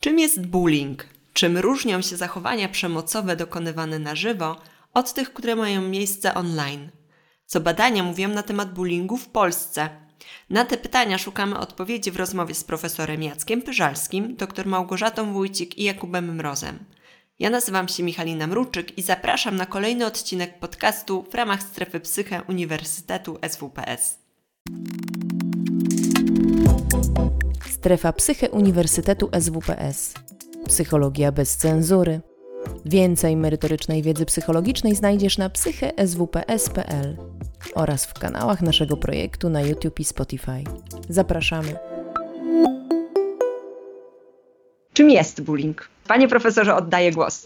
Czym jest bullying? Czym różnią się zachowania przemocowe dokonywane na żywo od tych, które mają miejsce online? Co badania mówią na temat bullyingu w Polsce? Na te pytania szukamy odpowiedzi w rozmowie z profesorem Jackiem Pyżalskim, dr Małgorzatą Wójcik i Jakubem Mrozem. Ja nazywam się Michalina Mruczyk i zapraszam na kolejny odcinek podcastu w ramach strefy Psyche Uniwersytetu SWPS. Strefa Psyche Uniwersytetu SWPS. Psychologia bez cenzury. Więcej merytorycznej wiedzy psychologicznej znajdziesz na psycheswps.pl oraz w kanałach naszego projektu na YouTube i Spotify. Zapraszamy. Czym jest bullying? Panie profesorze, oddaję głos.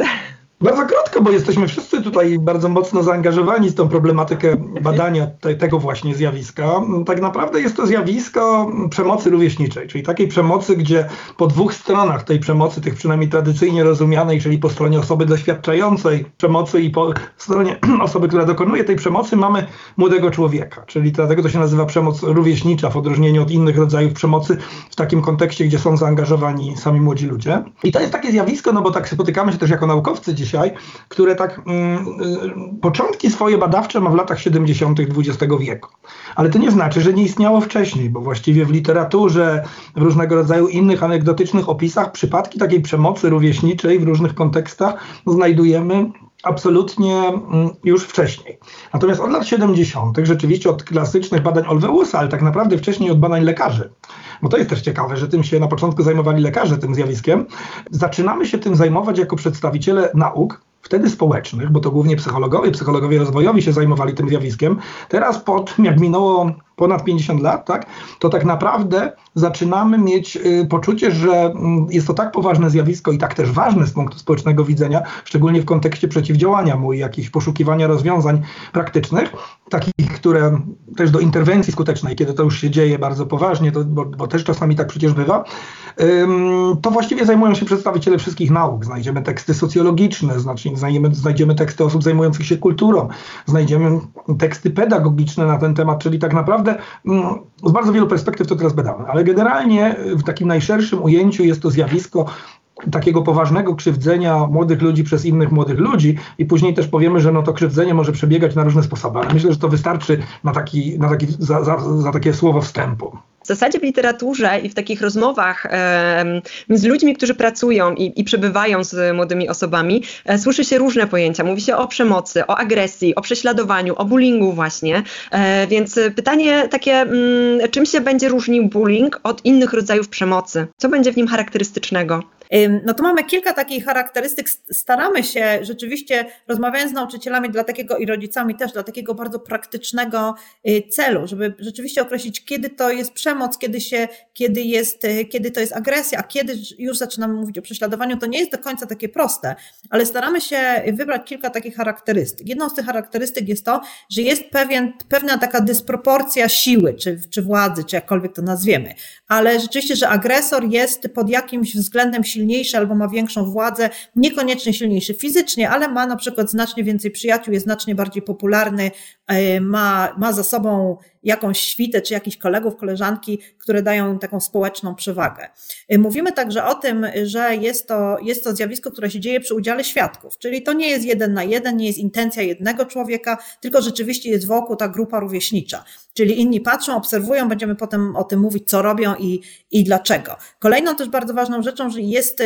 Bardzo krótko, bo jesteśmy wszyscy tutaj bardzo mocno zaangażowani w tą problematykę badania te, tego właśnie zjawiska. Tak naprawdę jest to zjawisko przemocy rówieśniczej, czyli takiej przemocy, gdzie po dwóch stronach tej przemocy, tych przynajmniej tradycyjnie rozumianej, czyli po stronie osoby doświadczającej przemocy i po stronie osoby, która dokonuje tej przemocy, mamy młodego człowieka. Czyli dlatego to się nazywa przemoc rówieśnicza, w odróżnieniu od innych rodzajów przemocy, w takim kontekście, gdzie są zaangażowani sami młodzi ludzie. I to jest takie zjawisko, no bo tak spotykamy się też jako naukowcy dzisiaj, dzisiaj, które tak mm, y, początki swoje badawcze ma w latach 70. XX wieku. Ale to nie znaczy, że nie istniało wcześniej, bo właściwie w literaturze, w różnego rodzaju innych anegdotycznych opisach przypadki takiej przemocy rówieśniczej w różnych kontekstach znajdujemy absolutnie mm, już wcześniej. Natomiast od lat 70., rzeczywiście od klasycznych badań Olweusa, ale tak naprawdę wcześniej od badań lekarzy, bo to jest też ciekawe, że tym się na początku zajmowali lekarze tym zjawiskiem, zaczynamy się tym zajmować jako przedstawiciele nauk, wtedy społecznych, bo to głównie psychologowie, psychologowie rozwojowi się zajmowali tym zjawiskiem. Teraz, pod, jak minęło ponad 50 lat, tak, to tak naprawdę zaczynamy mieć y, poczucie, że mm, jest to tak poważne zjawisko i tak też ważne z punktu społecznego widzenia, szczególnie w kontekście przeciwdziałania mu i jakichś poszukiwania rozwiązań praktycznych, takich, które też do interwencji skutecznej, kiedy to już się dzieje bardzo poważnie, to, bo, bo też czasami tak przecież bywa, to właściwie zajmują się przedstawiciele wszystkich nauk. Znajdziemy teksty socjologiczne, znaczy znajdziemy, znajdziemy teksty osób zajmujących się kulturą, znajdziemy teksty pedagogiczne na ten temat, czyli tak naprawdę mm, z bardzo wielu perspektyw to teraz badamy. Ale generalnie w takim najszerszym ujęciu jest to zjawisko takiego poważnego krzywdzenia młodych ludzi przez innych młodych ludzi i później też powiemy, że no to krzywdzenie może przebiegać na różne sposoby, ale myślę, że to wystarczy na, taki, na taki, za, za, za takie słowo wstępu. W zasadzie w literaturze i w takich rozmowach z ludźmi, którzy pracują i, i przebywają z młodymi osobami, e, słyszy się różne pojęcia. Mówi się o przemocy, o agresji, o prześladowaniu, o bullyingu właśnie. E, więc pytanie takie, mm, czym się będzie różnił bullying od innych rodzajów przemocy? Co będzie w nim charakterystycznego? No to mamy kilka takich charakterystyk. Staramy się rzeczywiście, rozmawiając z nauczycielami dla takiego i rodzicami też, dla takiego bardzo praktycznego y, celu, żeby rzeczywiście określić, kiedy to jest przemoc, kiedy, się, kiedy, jest, y, kiedy to jest agresja, a kiedy już zaczynamy mówić o prześladowaniu. To nie jest do końca takie proste, ale staramy się wybrać kilka takich charakterystyk. Jedną z tych charakterystyk jest to, że jest pewien, pewna taka dysproporcja siły, czy, czy władzy, czy jakkolwiek to nazwiemy, ale rzeczywiście, że agresor jest pod jakimś względem silniejszy albo ma większą władzę, niekoniecznie silniejszy fizycznie, ale ma na przykład znacznie więcej przyjaciół, jest znacznie bardziej popularny, e, ma, ma za sobą jakąś świtę czy jakichś kolegów, koleżanki, które dają taką społeczną przewagę. E, mówimy także o tym, że jest to, jest to zjawisko, które się dzieje przy udziale świadków, czyli to nie jest jeden na jeden, nie jest intencja jednego człowieka, tylko rzeczywiście jest wokół ta grupa rówieśnicza. Czyli inni patrzą, obserwują, będziemy potem o tym mówić, co robią i, i dlaczego. Kolejną też bardzo ważną rzeczą, że jest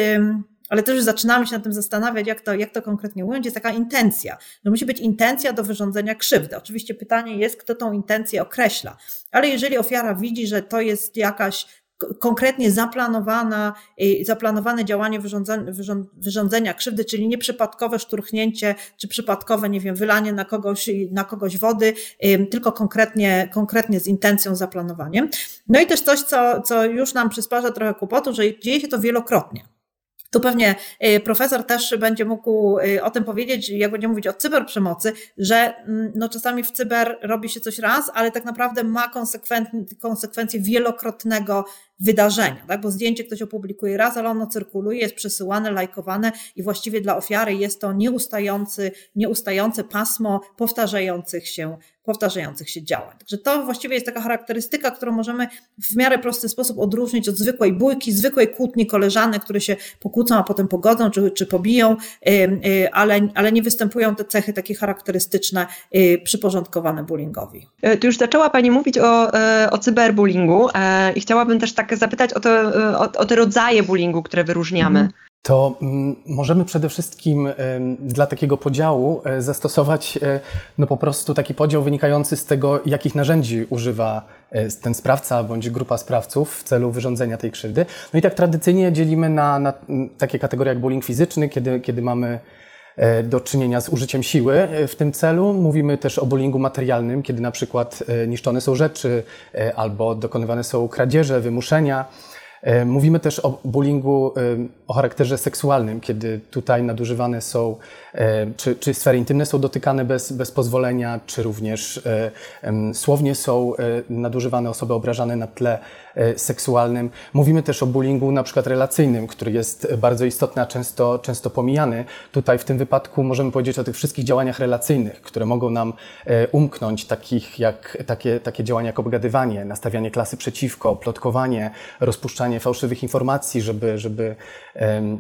ale też już zaczynamy się nad tym zastanawiać, jak to, jak to konkretnie ująć, jest taka intencja. No musi być intencja do wyrządzenia krzywdy. Oczywiście pytanie jest, kto tą intencję określa. Ale jeżeli ofiara widzi, że to jest jakaś konkretnie zaplanowana, y, zaplanowane działanie wyrządzenia krzywdy, czyli nieprzypadkowe szturchnięcie, czy przypadkowe, nie wiem, wylanie na kogoś, na kogoś wody, tylko konkretnie, konkretnie z intencją, zaplanowaniem. No i też coś, co, co już nam przysparza trochę kłopotu, że dzieje się to wielokrotnie. Tu pewnie y, profesor też będzie mógł y, o tym powiedzieć, jak będziemy mówić o cyberprzemocy, że mm, no czasami w cyber robi się coś raz, ale tak naprawdę ma konsekwencje wielokrotnego wydarzenia, tak? bo zdjęcie ktoś opublikuje raz, ale ono cyrkuluje, jest przesyłane, lajkowane i właściwie dla ofiary jest to nieustający, nieustające pasmo powtarzających się powtarzających się działań. Także to właściwie jest taka charakterystyka, którą możemy w miarę prosty sposób odróżnić od zwykłej bójki, zwykłej kłótni koleżanek, które się pokłócą, a potem pogodzą czy, czy pobiją, y, ale, ale nie występują te cechy takie charakterystyczne y, przyporządkowane bullyingowi. E, tu już zaczęła Pani mówić o, e, o cyberbullyingu e, i chciałabym też tak zapytać o, to, o, o te rodzaje bullyingu, które wyróżniamy. Mhm to mm, możemy przede wszystkim dla takiego podziału e, zastosować e, no po prostu taki podział wynikający z tego, jakich narzędzi używa e, ten sprawca bądź grupa sprawców w celu wyrządzenia tej krzywdy. No i tak tradycyjnie dzielimy na, na takie kategorie jak bullying fizyczny, kiedy, kiedy mamy do czynienia z użyciem siły w tym celu. Mówimy też o bullyingu materialnym, kiedy na przykład niszczone są rzeczy albo dokonywane są kradzieże, wymuszenia. E, mówimy też o bullyingu e, o charakterze seksualnym, kiedy tutaj nadużywane są, e, czy, czy sfery intymne są dotykane bez, bez pozwolenia, czy również słownie są nadużywane osoby obrażane na tle seksualnym. Mówimy też o bullyingu na przykład relacyjnym, który jest bardzo istotny, a często, często pomijany. Tutaj w tym wypadku możemy powiedzieć o tych wszystkich działaniach relacyjnych, które mogą nam umknąć, takich jak, takie, takie działania jak obgadywanie, nastawianie klasy przeciwko, plotkowanie, rozpuszczanie fałszywych informacji, żeby, żeby e,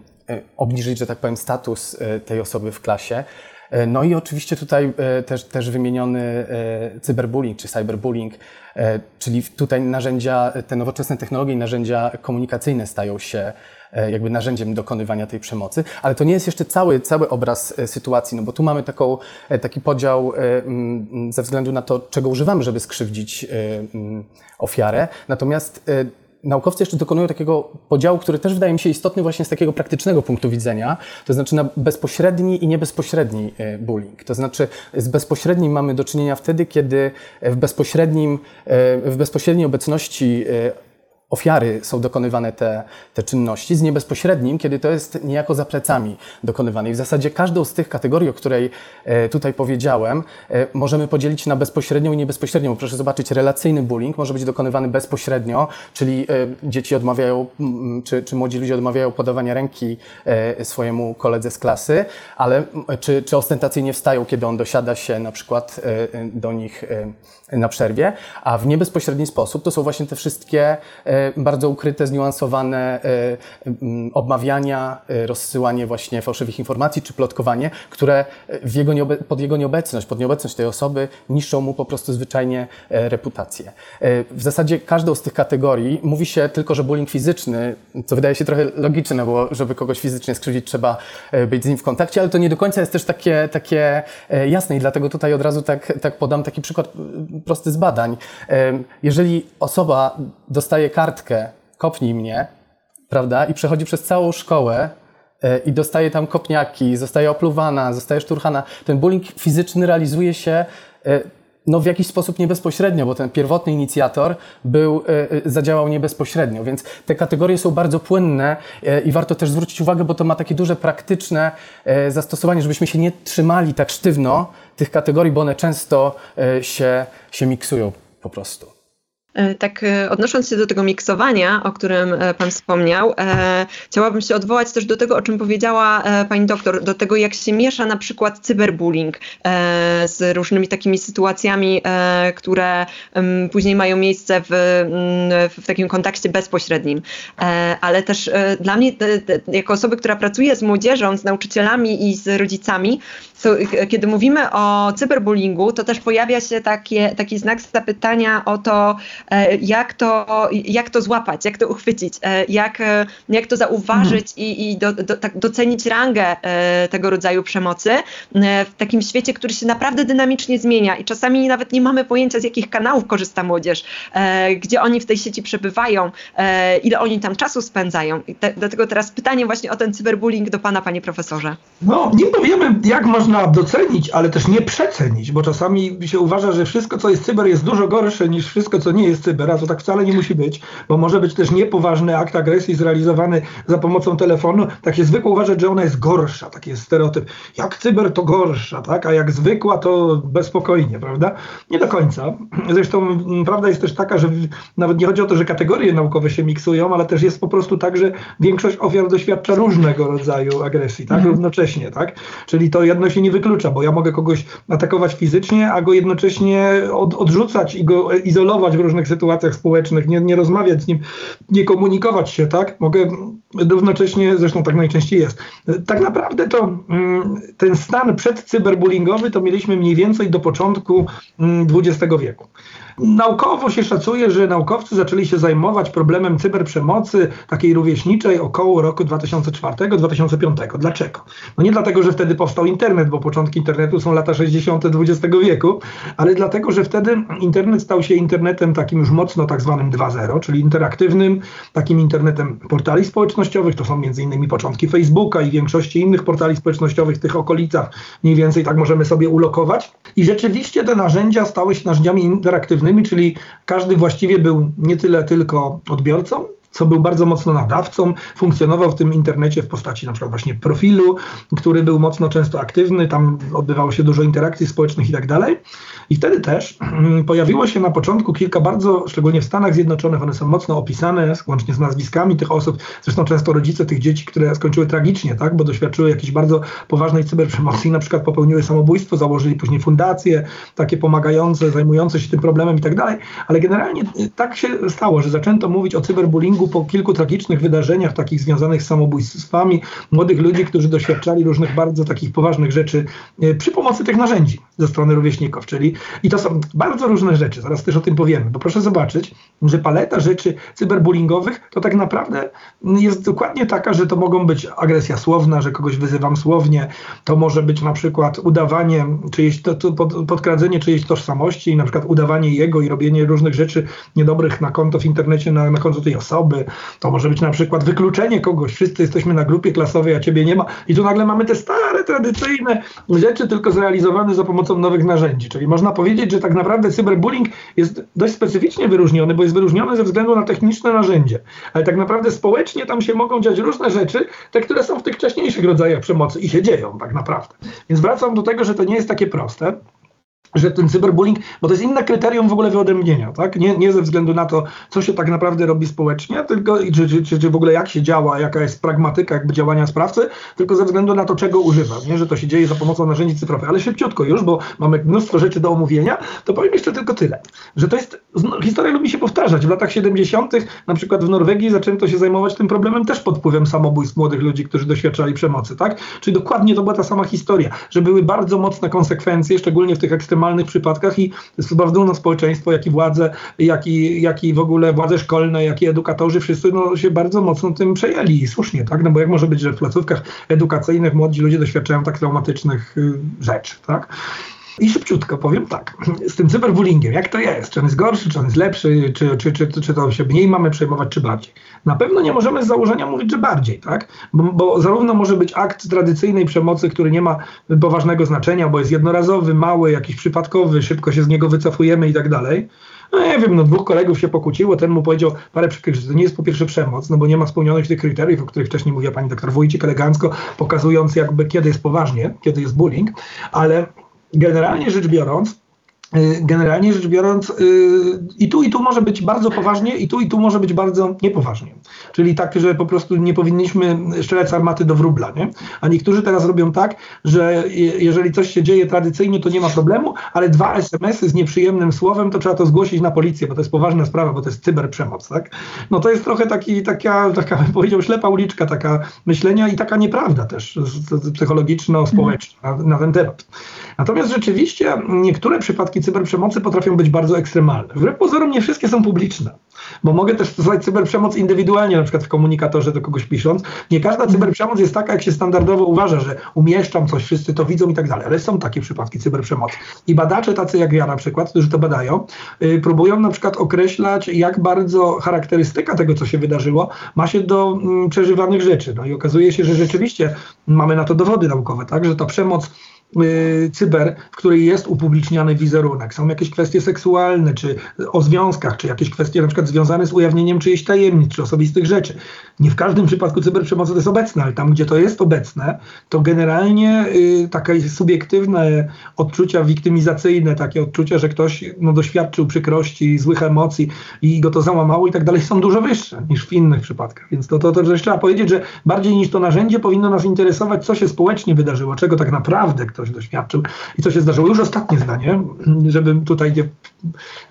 obniżyć, że tak powiem, status e, tej osoby w klasie. E, no i oczywiście tutaj też, też wymieniony cyberbullying czy cyberbullying, czyli tutaj narzędzia, te nowoczesne technologie i narzędzia komunikacyjne stają się jakby narzędziem dokonywania tej przemocy, ale to nie jest jeszcze cały, cały obraz sytuacji, no bo tu mamy taką, taki podział ze względu na to, czego używamy, żeby skrzywdzić ofiarę, natomiast naukowcy jeszcze dokonują takiego podziału, który też wydaje mi się istotny właśnie z takiego praktycznego punktu widzenia, to znaczy na bezpośredni i niebezpośredni e, bullying. To znaczy z bezpośrednim mamy do czynienia wtedy, kiedy w bezpośrednim, e, w bezpośredniej obecności e, ofiary są dokonywane te, te czynności, z niebezpośrednim, kiedy to jest niejako za plecami dokonywane. I w zasadzie każdą z tych kategorii, o której e, tutaj powiedziałem, e, możemy podzielić na bezpośrednią i niebezpośrednią. Proszę zobaczyć, relacyjny bullying może być dokonywany bezpośrednio, czyli e, dzieci odmawiają, czy, czy młodzi ludzie odmawiają podawania ręki swojemu koledze z klasy, ale czy, czy ostentacyjnie wstają, kiedy on dosiada się na przykład do nich na przerwie, a w niebezpośredni sposób to są właśnie te wszystkie E, bardzo ukryte, zniuansowane e, obmawiania, e, rozsyłanie właśnie fałszywych informacji czy plotkowanie, które jego pod jego nieobecność, pod nieobecność tej osoby niszczą mu po prostu zwyczajnie reputację. W zasadzie każdą z tych kategorii mówi się tylko, że bullying fizyczny, co wydaje się trochę logiczne, bo żeby kogoś fizycznie skrzywdzić, trzeba być z nim w kontakcie, ale to nie do końca jest też takie, takie jasne i dlatego tutaj od razu tak, tak podam taki przykład prosty z badań. Jeżeli osoba dostaje kartkę, kopnij mnie, prawda, i przechodzi przez całą szkołę e, i dostaje tam kopniaki, zostaje opluwana, zostaje szturchana. Ten bullying fizyczny realizuje się e, no, w jakiś sposób niebezpośrednio, bo ten pierwotny inicjator był, e, zadziałał niebezpośrednio, więc te kategorie są bardzo płynne i warto też zwrócić uwagę, bo to ma takie duże praktyczne zastosowanie, żebyśmy się nie trzymali tak sztywno tych kategorii, bo one często się, się miksują po prostu. E, tak e, odnosząc się do tego miksowania, o którym e, Pan wspomniał, chciałabym się odwołać też do tego, o czym powiedziała Pani doktor, do tego, jak się miesza na przykład cyberbullying z różnymi takimi sytuacjami, które później mają miejsce w, w takim kontakcie bezpośrednim. Ale też dla mnie, jako osoby, która pracuje z młodzieżą, z nauczycielami i z rodzicami, to, kiedy mówimy o cyberbullyingu, to też pojawia się takie, taki znak zapytania o to, jak to, jak to złapać, jak to uchwycić, e, jak, e, jak to zauważyć mhm. i, i do, do, tak docenić rangę tego rodzaju przemocy w takim świecie, który się naprawdę dynamicznie zmienia i czasami nawet nie mamy pojęcia, z jakich kanałów korzysta młodzież, gdzie oni w tej sieci przebywają, ile oni tam czasu spędzają. I te, dlatego teraz pytanie właśnie o ten cyberbullying do Pana, Panie Profesorze. No, nie powiemy, jak można docenić, ale też nie przecenić, bo czasami się uważa, że wszystko, co jest cyber, jest dużo gorsze niż wszystko, co nie jest jest cyber, a to tak wcale nie musi być, bo może być też niepoważny akt agresji zrealizowany za pomocą telefonu. Tak się zwykło uważać, że ona jest gorsza, taki jest stereotyp. Jak cyber to gorsza, tak? a jak zwykła to bezpokojnie, prawda? Nie do końca. Zresztą prawda jest też taka, że nawet nie chodzi o to, że kategorie naukowe się miksują, ale też jest po prostu tak, że większość ofiar doświadcza różnego rodzaju agresji, tak? Mhm. Równocześnie, tak? Czyli to jedno się nie wyklucza, bo ja mogę kogoś atakować fizycznie, a go jednocześnie od, odrzucać i go izolować w różnych sytuacjach społecznych, nie, nie rozmawiać z nim, nie komunikować się, tak? Mogę równocześnie, zresztą tak najczęściej jest. Tak naprawdę to mm, ten stan przedcyberbullyingowy to mieliśmy mniej więcej do początku XX mm, wieku. Naukowo się szacuje, że naukowcy zaczęli się zajmować problemem cyberprzemocy takiej rówieśniczej około roku 2004-2005. Dlaczego? No nie dlatego, że wtedy powstał internet, bo początki internetu są lata 60. XX wieku, ale dlatego, że wtedy internet stał się internetem takim już mocno tak zwanym 2.0, czyli interaktywnym, takim internetem portali społecznościowych. To są innymi początki Facebooka i większości innych portali społecznościowych w tych okolicach. Mniej więcej tak możemy sobie ulokować. I rzeczywiście te narzędzia stały się narzędziami interaktywnymi czyli każdy właściwie był nie tyle tylko odbiorcą, co był bardzo mocno nadawcą, funkcjonował w tym internecie w postaci na przykład właśnie profilu, który był mocno często aktywny, tam odbywało się dużo interakcji społecznych i tak dalej. I wtedy też mm, pojawiło się na początku kilka bardzo, szczególnie w Stanach Zjednoczonych, one są mocno opisane, łącznie z nazwiskami tych osób, zresztą często rodzice tych dzieci, które skończyły tragicznie, tak, bo doświadczyły jakiejś bardzo poważnej cyberprzemocy i na przykład popełniły samobójstwo, założyli później fundacje takie pomagające, zajmujące się tym problemem i tak dalej, ale generalnie y, tak się stało, że zaczęto mówić o cyberbullyingu po kilku tragicznych wydarzeniach takich związanych z samobójstwami młodych ludzi, którzy doświadczali różnych bardzo takich poważnych rzeczy y, przy pomocy tych narzędzi ze strony rówieśników, czyli i to są bardzo różne rzeczy, zaraz też o tym powiemy, bo proszę zobaczyć, że paleta rzeczy cyberbullyingowych to tak naprawdę jest dokładnie taka, że to mogą być agresja słowna, że kogoś wyzywam słownie, to może być na przykład udawanie czyjeś, to, to pod, podkradzenie czyjejś tożsamości, na przykład udawanie jego i robienie różnych rzeczy niedobrych na konto w internecie, na, na konto tej osoby, to może być na przykład wykluczenie kogoś, wszyscy jesteśmy na grupie klasowej, a ciebie nie ma. I tu nagle mamy te stare, tradycyjne rzeczy, tylko zrealizowane za pomocą nowych narzędzi, czyli można powiedzieć, że tak naprawdę cyberbullying jest dość specyficznie wyróżniony, bo jest wyróżniony ze względu na techniczne narzędzie. Ale tak naprawdę społecznie tam się mogą dziać różne rzeczy, te, które są w tych wcześniejszych rodzajach przemocy i się dzieją tak naprawdę. Więc wracam do tego, że to nie jest takie proste że ten cyberbullying, bo to jest inne kryterium w ogóle wyodrębnienia, tak? Nie, nie ze względu na to, co się tak naprawdę robi społecznie, tylko czy, czy, czy w ogóle jak się działa, jaka jest pragmatyka jakby działania sprawcy, tylko ze względu na to, czego używa, nie? Że to się dzieje za pomocą narzędzi cyfrowych. Ale szybciutko już, bo mamy mnóstwo rzeczy do omówienia, to powiem jeszcze tylko tyle, że to jest, no, historia lubi się powtarzać. W latach 70. na przykład w Norwegii zaczęto się zajmować tym problemem też pod wpływem samobójstw młodych ludzi, którzy doświadczali przemocy, tak? Czyli dokładnie to była ta sama historia, że były bardzo mocne konsekwencje, szczególnie w tych ekstremalnych ekstremalnych przypadkach i zarówno społeczeństwo, jak i władze, jak i, jak i w ogóle władze szkolne, jak i edukatorzy, wszyscy no, się bardzo mocno tym przejęli i słusznie, tak? No bo jak może być, że w placówkach edukacyjnych młodzi ludzie doświadczają tak traumatycznych y, rzeczy, tak? I szybciutko powiem tak, z tym cyberbullyingiem, jak to jest? Czy on jest gorszy, czy on jest lepszy, czy, czy, czy, czy to się mniej mamy przejmować, czy bardziej? Na pewno nie możemy z założenia mówić, że bardziej, tak? Bo, bo zarówno może być akt tradycyjnej przemocy, który nie ma poważnego znaczenia, bo jest jednorazowy, mały, jakiś przypadkowy, szybko się z niego wycofujemy i tak dalej. No nie wiem, no dwóch kolegów się pokłóciło, ten mu powiedział parę przykrych, że to nie jest po pierwsze przemoc, no bo nie ma spełnionych tych kryteriów, o których wcześniej mówiła pani doktor Wójcik elegancko, pokazując jakby kiedy jest poważnie, kiedy jest bullying, ale generalnie rzecz biorąc, Generalnie rzecz biorąc, y, i tu, i tu może być bardzo poważnie, i tu, i tu może być bardzo niepoważnie. Czyli tak, że po prostu nie powinniśmy strzelać armaty do wróbla. Nie? A niektórzy teraz robią tak, że jeżeli coś się dzieje tradycyjnie, to nie ma problemu, ale dwa SMS-y z nieprzyjemnym słowem, to trzeba to zgłosić na policję, bo to jest poważna sprawa, bo to jest cyberprzemoc. Tak? No to jest trochę taki, taka, taka, powiedział, ślepa uliczka taka myślenia i taka nieprawda też psychologiczno-społeczna na, na ten temat. Natomiast rzeczywiście niektóre przypadki cyberprzemocy potrafią być bardzo ekstremalne. Wbrew pozorom nie wszystkie są publiczne, bo mogę też stosować cyberprzemoc indywidualnie, na przykład w komunikatorze do kogoś pisząc. Nie każda cyberprzemoc jest taka, jak się standardowo uważa, że umieszczam coś, wszyscy to widzą i tak dalej, ale są takie przypadki cyberprzemocy. I badacze tacy jak ja na przykład, którzy to badają, yy, próbują na przykład określać, jak bardzo charakterystyka tego, co się wydarzyło, ma się do mm, przeżywanych rzeczy. No i okazuje się, że rzeczywiście mamy na to dowody naukowe, tak, że ta przemoc cyber, w której jest upubliczniany wizerunek. Są jakieś kwestie seksualne, czy o związkach, czy jakieś kwestie na przykład związane z ujawnieniem czyjejś tajemnic, czy osobistych rzeczy. Nie w każdym przypadku cyberprzemocy to jest obecne, ale tam, gdzie to jest obecne, to generalnie y, takie subiektywne odczucia wiktymizacyjne, takie odczucia, że ktoś no, doświadczył przykrości, złych emocji i go to załamało i tak dalej, są dużo wyższe niż w innych przypadkach. Więc to, to, to też trzeba powiedzieć, że bardziej niż to narzędzie powinno nas interesować, co się społecznie wydarzyło, czego tak naprawdę ktoś doświadczył i co się zdarzyło. Już ostatnie zdanie, żebym tutaj nie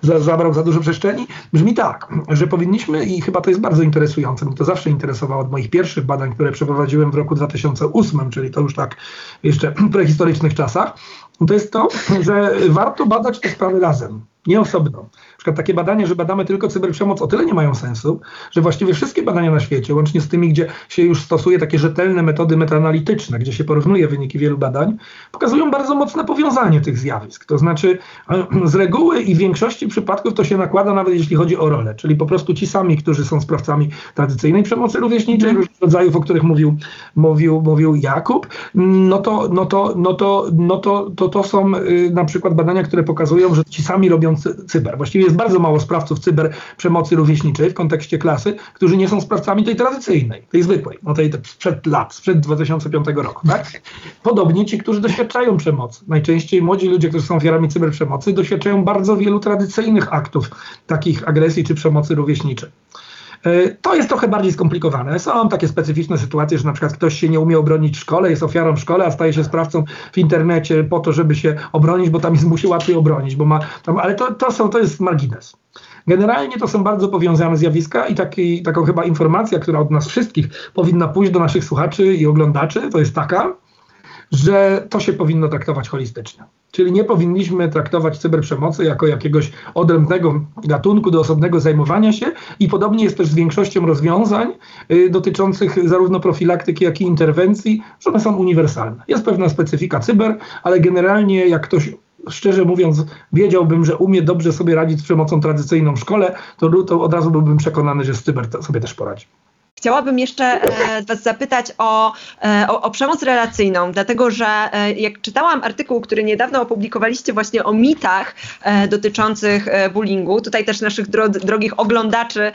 za, zabrał za dużo przestrzeni, brzmi tak, że powinniśmy, i chyba to jest bardzo interesujące, bo to zawsze interesowało od moich pierwszych badań, które przeprowadziłem w roku 2008, czyli to już tak jeszcze prehistorycznych czasach, to jest to, że warto badać te sprawy razem, nie osobno. Przykład takie badania, że badamy tylko cyberprzemoc, o tyle nie mają sensu, że właściwie wszystkie badania na świecie, łącznie z tymi, gdzie się już stosuje takie rzetelne metody metaanalityczne, gdzie się porównuje wyniki wielu badań, pokazują bardzo mocne powiązanie tych zjawisk. To znaczy z reguły i w większości przypadków to się nakłada nawet jeśli chodzi o rolę, czyli po prostu ci sami, którzy są sprawcami tradycyjnej przemocy rówieśniczej, różnych rodzajów, o których mówił, mówił, mówił Jakub, no to, no to, no to, no to, to, to są y, na przykład badania, które pokazują, że ci sami robią cyber. Właściwie jest bardzo mało sprawców cyberprzemocy rówieśniczej w kontekście klasy, którzy nie są sprawcami tej tradycyjnej, tej zwykłej, no tej sprzed lat, sprzed 2005 roku. Tak? Podobnie ci, którzy doświadczają przemocy. Najczęściej młodzi ludzie, którzy są ofiarami cyberprzemocy, doświadczają bardzo wielu tradycyjnych aktów takich agresji czy przemocy rówieśniczej. E, to jest trochę bardziej skomplikowane. Są takie specyficzne sytuacje, że na przykład ktoś się nie umie obronić w szkole, jest ofiarą w szkole, a staje się sprawcą w internecie po to, żeby się obronić, bo tam jest, mu się łatwiej obronić, bo ma tam, ale to, to, są, to jest margines. Generalnie to są bardzo powiązane zjawiska i taki, taką chyba informacja, która od nas wszystkich powinna pójść do naszych słuchaczy i oglądaczy, to jest taka, że to się powinno traktować holistycznie. Czyli nie powinniśmy traktować cyberprzemocy jako jakiegoś odrębnego gatunku do osobnego zajmowania się i podobnie jest też z większością rozwiązań y, dotyczących zarówno profilaktyki, jak i interwencji, że one są uniwersalne. Jest pewna specyfika cyber, ale generalnie jak ktoś szczerze mówiąc, wiedziałbym, że umie dobrze sobie radzić z przemocą tradycyjną w szkole, to, to od razu byłbym przekonany, że z cyber sobie też poradzi. Chciałabym jeszcze e, Was zapytać o, e, o, o, przemoc relacyjną, dlatego że e, jak czytałam artykuł, który niedawno opublikowaliście właśnie o mitach dotyczących bullyingu, tutaj też naszych dro, drogich oglądaczy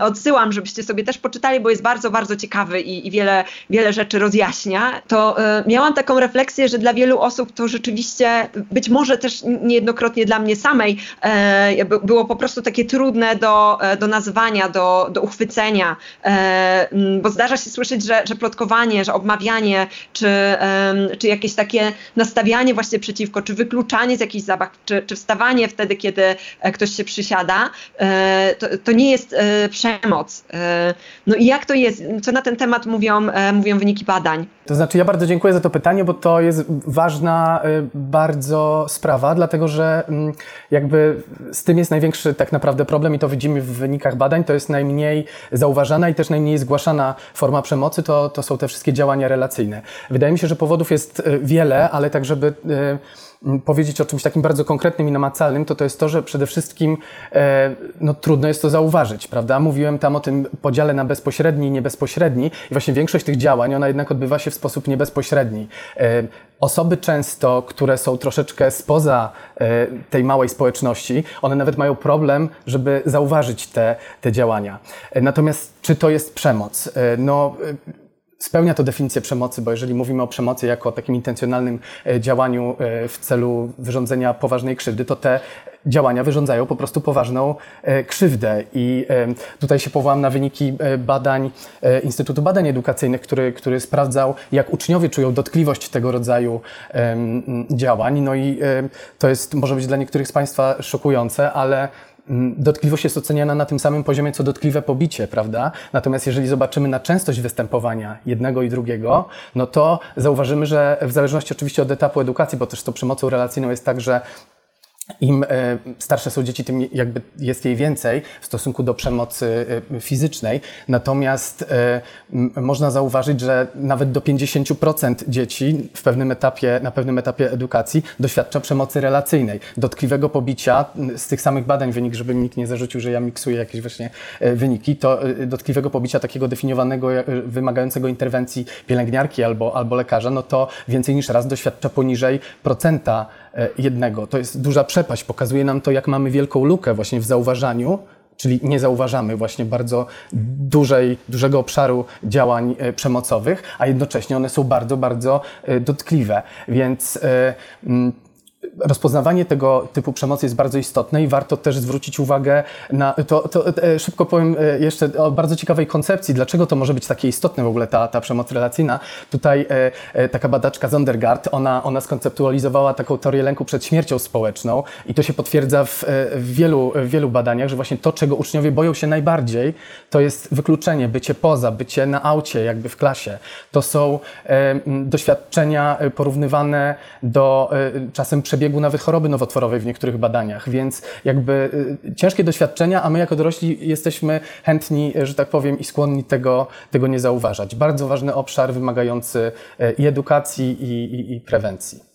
odsyłam, żebyście sobie też poczytali, bo jest bardzo, bardzo ciekawy i, i wiele, wiele rzeczy rozjaśnia, to miałam taką refleksję, że dla wielu osób to rzeczywiście, być może też niejednokrotnie dla mnie samej, było po prostu takie trudne do, do nazwania, do, do uchwycenia, bo zdarza się słyszeć, że, że plotkowanie, że obmawianie, czy, czy jakieś takie nastawianie właśnie przeciwko, czy wykluczanie z jakichś zabaw, czy, czy wstawanie wtedy, kiedy e, ktoś się przysiada, e, to, to nie jest przemoc. No i jak to jest? Co na ten temat mówią, mówią wyniki badań? To znaczy, ja bardzo dziękuję za to pytanie, bo to jest ważna bardzo sprawa, dlatego że mm, jakby z tym jest największy tak naprawdę problem i to widzimy w wynikach badań, to jest najmniej zauważana i też najmniej zgłaszana forma przemocy to, to są te wszystkie działania relacyjne. Wydaje mi się, że powodów jest e, wiele, ale tak, żeby e, powiedzieć o czymś takim bardzo konkretnym i namacalnym, to to jest to, że przede wszystkim e, no, trudno jest to zauważyć, prawda? Mówiłem tam o tym podziale na bezpośredni i niebezpośredni i właśnie większość tych działań, ona jednak odbywa się w sposób niebezpośredni. Osoby często, które są troszeczkę spoza tej małej społeczności, one nawet mają problem, żeby zauważyć te, te działania. Natomiast czy to jest przemoc? E, no, e, spełnia to definicję przemocy, bo jeżeli mówimy o przemocy jako o takim intencjonalnym e, działaniu w celu wyrządzenia poważnej krzywdy, to te działania wyrządzają po prostu poważną krzywdę. I tutaj się powołam na wyniki badań Instytutu Badań Edukacyjnych, który, który sprawdzał, jak uczniowie czują dotkliwość tego rodzaju działań. No i to jest, może być dla niektórych z Państwa szokujące, ale dotkliwość jest oceniana na tym samym poziomie, co dotkliwe pobicie, prawda? Natomiast jeżeli zobaczymy na częstość występowania jednego i drugiego, no to zauważymy, że w zależności oczywiście od etapu edukacji, bo też z tą przemocą relacyjną jest tak, że im e, starsze są dzieci, tym jakby jest jej więcej w stosunku do przemocy e, fizycznej. Natomiast e, można zauważyć, że nawet do 50% dzieci w pewnym etapie, na pewnym etapie edukacji doświadcza przemocy relacyjnej, dotkliwego pobicia. Z tych samych badań wynik, żeby nikt nie zarzucił, że ja miksuję jakieś właśnie wyniki, to dotkliwego pobicia takiego definiowanego, wymagającego interwencji pielęgniarki albo, albo lekarza, no to więcej niż raz doświadcza poniżej procenta jednego. To jest duża przepaść. Pokazuje nam to, jak mamy wielką lukę właśnie w zauważaniu, czyli nie zauważamy właśnie bardzo dużej, dużego obszaru działań e, przemocowych, a jednocześnie one są bardzo, bardzo e, dotkliwe. Więc e, rozpoznawanie tego typu przemocy jest bardzo istotne i warto też zwrócić uwagę na to, to e, szybko powiem e, jeszcze o bardzo ciekawej koncepcji, dlaczego to może być takie istotne w ogóle ta, ta przemoc relacyjna. Tutaj e, taka badaczka Zondergaard, ona, ona skonceptualizowała taką teorię lęku przed śmiercią społeczną i to się potwierdza w, w, wielu, w wielu badaniach, że właśnie to, czego uczniowie boją się najbardziej, to jest wykluczenie, bycie poza, bycie na aucie, jakby w klasie. To są doświadczenia porównywane do czasem przebiegu nawet choroby nowotworowej w niektórych badaniach, więc jakby y, ciężkie doświadczenia, a my jako dorośli jesteśmy chętni, że tak powiem, i skłonni tego, tego nie zauważać. Bardzo ważny obszar wymagający y, i edukacji, i, i, i prewencji.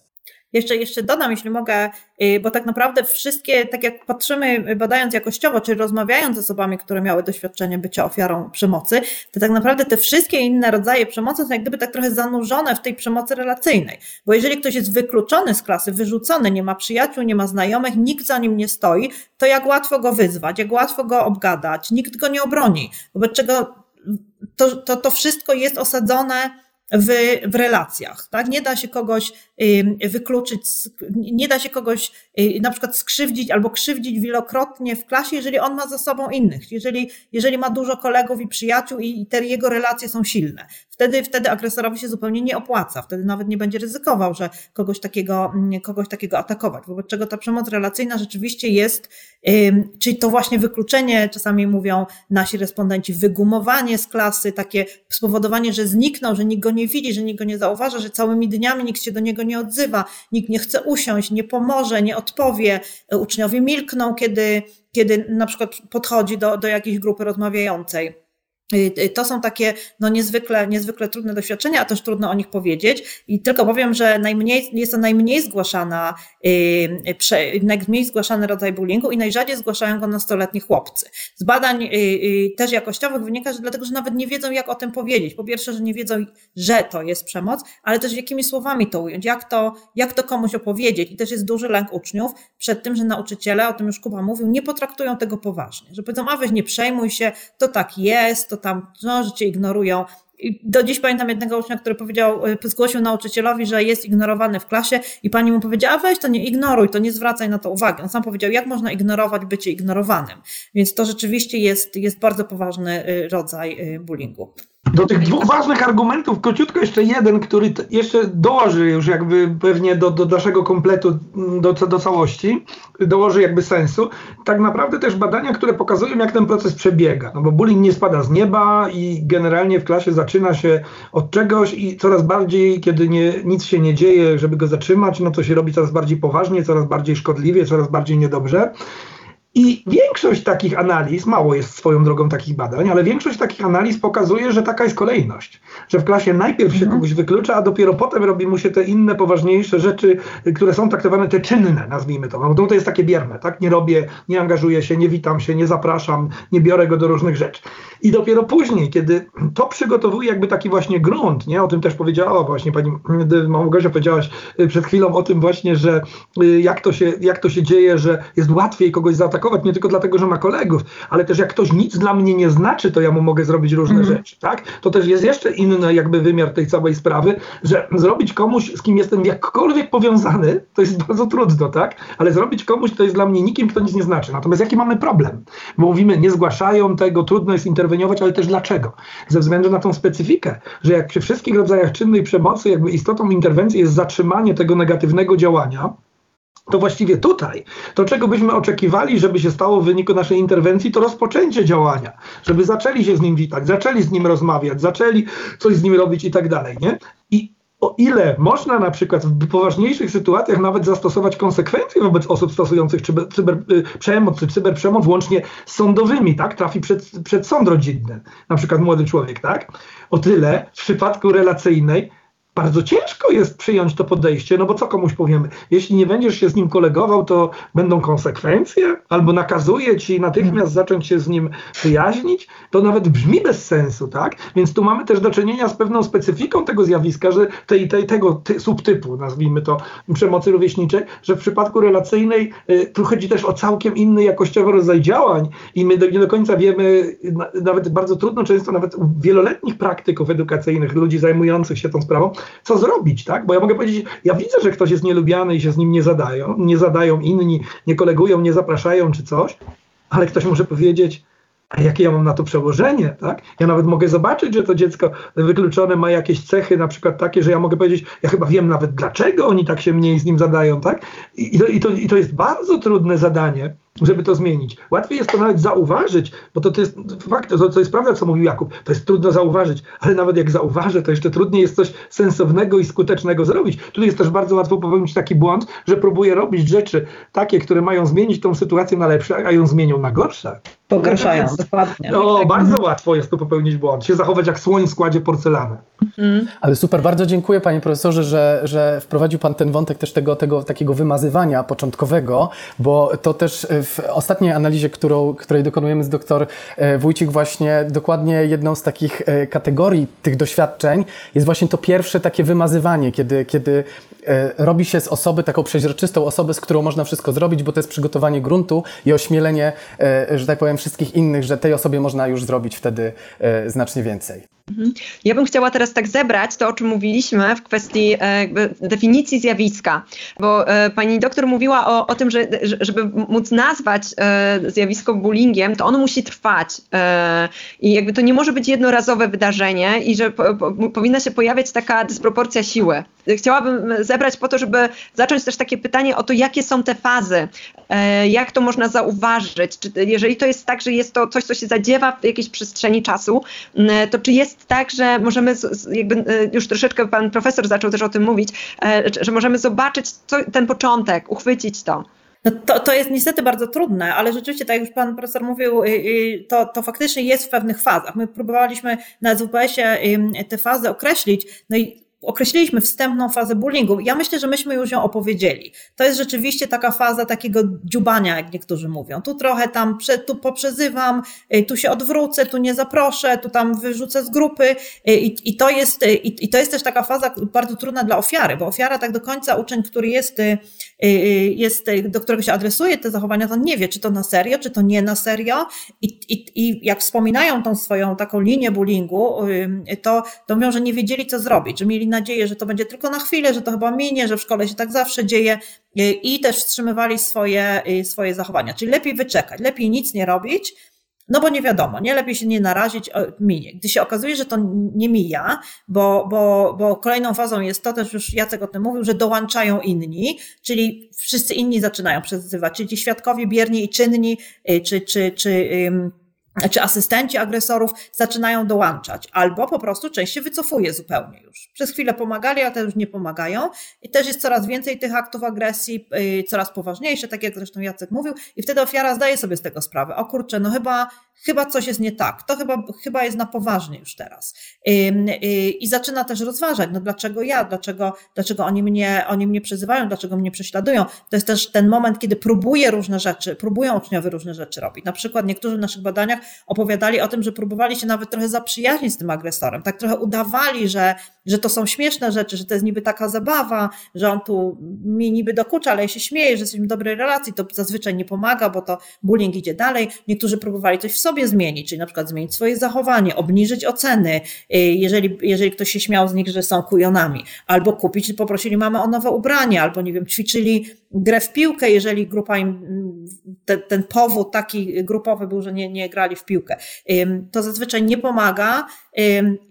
Jeszcze, jeszcze dodam, jeśli mogę, y, bo tak naprawdę wszystkie, tak jak patrzymy, badając jakościowo, czy rozmawiając z osobami, które miały doświadczenie bycia ofiarą przemocy, to tak naprawdę te wszystkie inne rodzaje przemocy są jak gdyby tak trochę zanurzone w tej przemocy relacyjnej. Bo jeżeli ktoś jest wykluczony z klasy, wyrzucony, nie ma przyjaciół, nie ma znajomych, nikt za nim nie stoi, to jak łatwo go wyzwać, jak łatwo go obgadać, nikt go nie obroni. Wobec czego to, to, to wszystko jest osadzone w, w relacjach. Tak? Nie da się kogoś wykluczyć, nie da się kogoś y, na przykład skrzywdzić albo krzywdzić wielokrotnie w klasie, jeżeli on ma za sobą innych, jeżeli, jeżeli ma dużo kolegów i przyjaciół i te jego relacje są silne. Wtedy, wtedy agresorowi się zupełnie nie opłaca, wtedy nawet nie będzie ryzykował, że kogoś takiego, kogoś takiego atakować. Wobec czego ta przemoc relacyjna rzeczywiście jest, czyli to właśnie wykluczenie, czasami mówią nasi respondenci, wygumowanie z klasy, takie spowodowanie, że zniknął, że nikt go nie widzi, że nikt go nie zauważa, że całymi dniami nikt się do niego nie odzywa, nikt nie chce usiąść, nie pomoże, nie odpowie, uczniowie milkną, kiedy, kiedy na przykład podchodzi do, do jakiejś grupy rozmawiającej. Y, y, to są takie no, niezwykle, niezwykle trudne doświadczenia, a też trudno o nich powiedzieć. I tylko powiem, że najmniej, jest to najmniej zgłaszana, yy, najmniej zgłaszany rodzaj bullyingu i najrzadziej zgłaszają go nastoletni chłopcy. Z badań yy, też jakościowych wynika, że dlatego, że nawet nie wiedzą, jak o tym powiedzieć. Po pierwsze, że nie wiedzą, że to jest przemoc, ale też jakimi słowami to ująć, jak to, jak to komuś opowiedzieć. I też jest duży lęk uczniów przed tym, że nauczyciele, o tym już Kuba mówił, nie potraktują tego poważnie. Że powiedzą, a weź nie przejmuj się, to tak jest, to tam, no, że cię ignorują. I do dziś pamiętam jednego ucznia, który powiedział, e, zgłosił nauczycielowi, że jest ignorowany w klasie i pani mu powiedziała, a weź to nie ignoruj, to nie zwracaj na to uwagi. On sam powiedział, jak można ignorować bycie ignorowanym. Więc to rzeczywiście jest, jest bardzo poważny e, rodzaj e, bullyingu. Do tych dwóch ważnych argumentów, króciutko jeszcze jeden, który jeszcze dołoży już jakby pewnie do, do naszego kompletu, do, do całości, dołoży jakby sensu. Tak naprawdę też badania, które pokazują, jak ten proces przebiega. No bo bullying nie spada z nieba i generalnie w klasie zaczyna się od czegoś i coraz bardziej, kiedy nie, nic się nie dzieje, żeby go zatrzymać, no to się robi coraz bardziej poważnie, coraz bardziej szkodliwie, coraz bardziej niedobrze. I większość takich analiz, mało jest swoją drogą takich badań, ale większość takich analiz pokazuje, że taka jest kolejność. Że w klasie najpierw się mhm. kogoś wyklucza, a dopiero potem robi mu się te inne, poważniejsze rzeczy, które są traktowane te czynne, nazwijmy to. No to jest takie bierne, tak? Nie robię, nie angażuję się, nie witam się, nie zapraszam, nie biorę go do różnych rzeczy. I dopiero później, kiedy to przygotowuje jakby taki właśnie grunt, nie? O tym też powiedziała właśnie pani Małgosia, powiedziałaś y, przed chwilą o tym właśnie, że y, jak to się, jak to się dzieje, że jest łatwiej kogoś zaatakować, nie tylko dlatego, że ma kolegów, ale też jak ktoś nic dla mnie nie znaczy, to ja mu mogę zrobić różne mm. rzeczy, tak? To też jest jeszcze inny jakby wymiar tej całej sprawy, że zrobić komuś, z kim jestem jakkolwiek powiązany, to jest bardzo trudno, tak? Ale zrobić komuś, kto jest dla mnie nikim, kto nic nie znaczy. Natomiast jaki mamy problem? Bo mówimy, nie zgłaszają tego, trudno jest interweniować, interweniować, ale też dlaczego? Ze względu na tą specyfikę, że jak przy wszystkich rodzajach czynnej przemocy, jakby istotą interwencji jest zatrzymanie tego negatywnego działania, to właściwie tutaj, to czego byśmy oczekiwali, żeby się stało w wyniku naszej interwencji, to rozpoczęcie działania, żeby zaczęli się z nim witać, zaczęli z nim rozmawiać, zaczęli coś z nim robić i tak dalej, nie? I o ile można na przykład w poważniejszych sytuacjach nawet zastosować konsekwencje wobec osób stosujących cyber, cyber, przemoc czy cyberprzemoc, łącznie z sądowymi, tak, trafi przed, przed sąd rodzinny, na przykład młody człowiek, tak, o tyle w przypadku relacyjnej bardzo ciężko jest przyjąć to podejście, no bo co komuś powiemy? Jeśli nie będziesz się z nim kolegował, to będą konsekwencje, albo nakazuje ci natychmiast zacząć się z nim przyjaźnić, to nawet brzmi bez sensu, tak? Więc tu mamy też do czynienia z pewną specyfiką tego zjawiska, że tej, tej, tego ty, subtypu, nazwijmy to, przemocy rówieśniczej, że w przypadku relacyjnej y, tu chodzi też o całkiem inny jakościowy rodzaj działań i my do, nie do końca wiemy, na, nawet bardzo trudno często nawet u wieloletnich praktyków edukacyjnych, ludzi zajmujących się tą sprawą, co zrobić, tak? Bo ja mogę powiedzieć, ja widzę, że ktoś jest nielubiany i się z nim nie zadają, nie zadają inni, nie kolegują, nie zapraszają czy coś, ale ktoś może powiedzieć, a jakie ja mam na to przełożenie, tak? Ja nawet mogę zobaczyć, że to dziecko wykluczone ma jakieś cechy, na przykład takie, że ja mogę powiedzieć, ja chyba wiem nawet dlaczego oni tak się mniej z nim zadają, tak? I, to, i, to, i to jest bardzo trudne zadanie, żeby to zmienić. Łatwiej jest to nawet zauważyć, bo to, to jest fakt, to, to jest prawda, co mówił Jakub, to jest trudno zauważyć, ale nawet jak zauważę, to jeszcze trudniej jest coś sensownego i skutecznego zrobić. Tutaj jest też bardzo łatwo popełnić taki błąd, że próbuję robić rzeczy takie, które mają zmienić tą sytuację na lepsze, a ją zmienią na gorsze. Pogarszają, dokładnie. No, bardzo łatwo jest tu popełnić błąd, się zachować jak słoń w składzie porcelany. Mhm. Ale super, bardzo dziękuję panie profesorze, że, że wprowadził pan ten wątek też tego, tego takiego wymazywania początkowego, bo to też w ostatniej analizie, którą, której dokonujemy z doktor e, Wójcik, właśnie dokładnie jedną z takich e, kategorii tych doświadczeń jest właśnie to pierwsze takie wymazywanie, kiedy, kiedy e, robi się z osoby taką przeźroczystą osobę, z którą można wszystko zrobić, bo to jest przygotowanie gruntu i ośmielenie, że tak powiem, wszystkich innych, że tej osobie można już zrobić wtedy znacznie więcej. Mhm. Ja bym chciała teraz tak zebrać to, o czym mówiliśmy w kwestii e, definicji zjawiska, bo e, pani doktor mówiła o, o tym, że żeby móc nazwać e, zjawisko bullyingiem, to ono musi trwać i jakby to nie może być jednorazowe wydarzenie i że po, po, powinna się pojawiać taka dysproporcja siły. Chciałabym zebrać po to, żeby zacząć też takie pytanie o to, jakie są te fazy, jak to można zauważyć, czy, jeżeli to jest tak, że jest to coś, co się zadziewa w jakiejś przestrzeni czasu, to czy jest jest tak, że możemy, jakby e, już troszeczkę pan profesor zaczął też o tym mówić, e, że możemy zobaczyć co, ten początek, uchwycić to. No to, to jest niestety bardzo trudne, ale rzeczywiście, tak jak już pan profesor mówił, to, to faktycznie jest w pewnych fazach. My próbowaliśmy na SWPS-ie te fazy określić, no i określiliśmy wstępną fazę bullyingu. Ja myślę, że myśmy już ją opowiedzieli. To jest rzeczywiście taka faza takiego dziubania, jak niektórzy mówią. Tu trochę tam, tu poprzezywam, y, tu się odwrócę, tu nie zaproszę, tu tam wyrzucę z grupy y, i, i, to, jest, y, i, i to jest też taka faza bardzo trudna dla ofiary, bo ofiara tak do końca, uczeń, który jest, jest do którego się adresuje te zachowania, to nie wie, czy to na serio, czy to nie na serio i, i, i jak wspominają tą swoją taką linię bullyingu, to, to mówią, że nie wiedzieli, co zrobić, że mieli nadzieję, że to będzie tylko na chwilę, że to chyba minie, że w szkole się tak zawsze dzieje y, i też wstrzymywali swoje, y, swoje zachowania. Czyli lepiej wyczekać, lepiej nic nie robić, no bo nie wiadomo, nie lepiej się nie narazić, minie. Gdy się okazuje, że to nie mija, bo, bo, bo kolejną fazą jest to, też już Jacek o tym mówił, że dołączają inni, czyli wszyscy inni zaczynają przezywać, czyli ci świadkowie bierni i czynni, y, czy, czy, czy czy asystenci agresorów zaczynają dołączać, albo po prostu część się wycofuje zupełnie już. Przez chwilę pomagali, a teraz już nie pomagają. I też jest coraz więcej tych aktów agresji, yy, coraz poważniejsze, tak jak zresztą Jacek mówił, i wtedy ofiara zdaje sobie z tego sprawę. O kurczę, no chyba, chyba coś jest nie tak. To chyba, chyba jest na poważnie już teraz. Yy, I zaczyna też rozważać, no dlaczego ja, dlaczego, dlaczego oni mnie, oni mnie przezywają, dlaczego mnie prześladują. To jest też ten moment, kiedy próbuje różne rzeczy, próbują uczniowie różne rzeczy robić. Na przykład niektórzy w naszych badaniach opowiadali o tym, że próbowali się nawet trochę zaprzyjaźnić z tym agresorem. Tak trochę udawali, że, że to są śmieszne rzeczy, że to jest niby taka zabawa, że on tu mi niby dokucza, ale ja się śmieje, że jesteśmy w dobrej relacji. To zazwyczaj nie pomaga, bo to bullying idzie dalej. Niektórzy próbowali coś w sobie zmienić, czyli na przykład zmienić swoje zachowanie, obniżyć oceny, y, jeżeli, jeżeli ktoś się śmiał z nich, że są kujonami, albo kupić, poprosili mamę o nowe ubranie, albo nie wiem, ćwiczyli grę w piłkę, jeżeli grupa im, ten, ten powód taki grupowy był, że nie, nie grali w piłkę. To zazwyczaj nie pomaga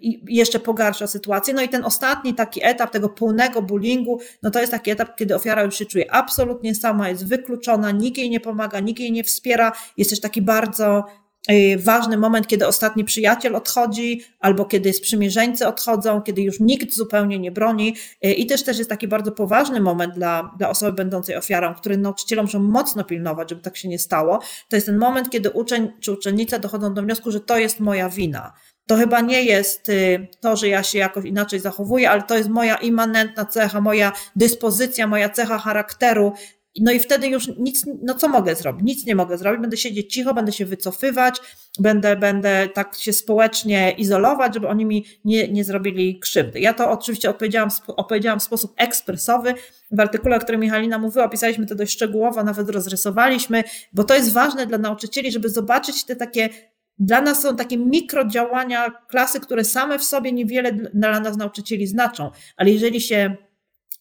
i jeszcze pogarsza sytuację. No i ten ostatni taki etap tego pełnego bullyingu, no to jest taki etap, kiedy ofiara już się czuje absolutnie sama, jest wykluczona, nikt jej nie pomaga, nikt jej nie wspiera. Jest też taki bardzo ważny moment, kiedy ostatni przyjaciel odchodzi, albo kiedy sprzymierzeńcy odchodzą, kiedy już nikt zupełnie nie broni. Y, I też też jest taki bardzo poważny moment dla, dla osoby będącej ofiarą, który nauczycielom muszą mocno pilnować, żeby tak się nie stało. To jest ten moment, kiedy uczeń czy uczennica dochodzą do wniosku, że to jest moja wina to chyba nie jest y, to, że ja się jakoś inaczej zachowuję, ale to jest moja immanentna cecha, moja dyspozycja, moja cecha charakteru. No i wtedy już nic, no co mogę zrobić? Nic nie mogę zrobić. Będę siedzieć cicho, będę się wycofywać, będę, będę tak się społecznie izolować, żeby oni mi nie, nie zrobili krzywdy. Ja to oczywiście odpowiedziałam, opowiedziałam w sposób ekspresowy. W artykule, o którym Michalina mówiła, opisaliśmy to dość szczegółowo, nawet rozrysowaliśmy, bo to jest ważne dla nauczycieli, żeby zobaczyć te takie dla nas są takie mikrodziałania klasy, które same w sobie niewiele dla nas nauczycieli znaczą, ale jeżeli się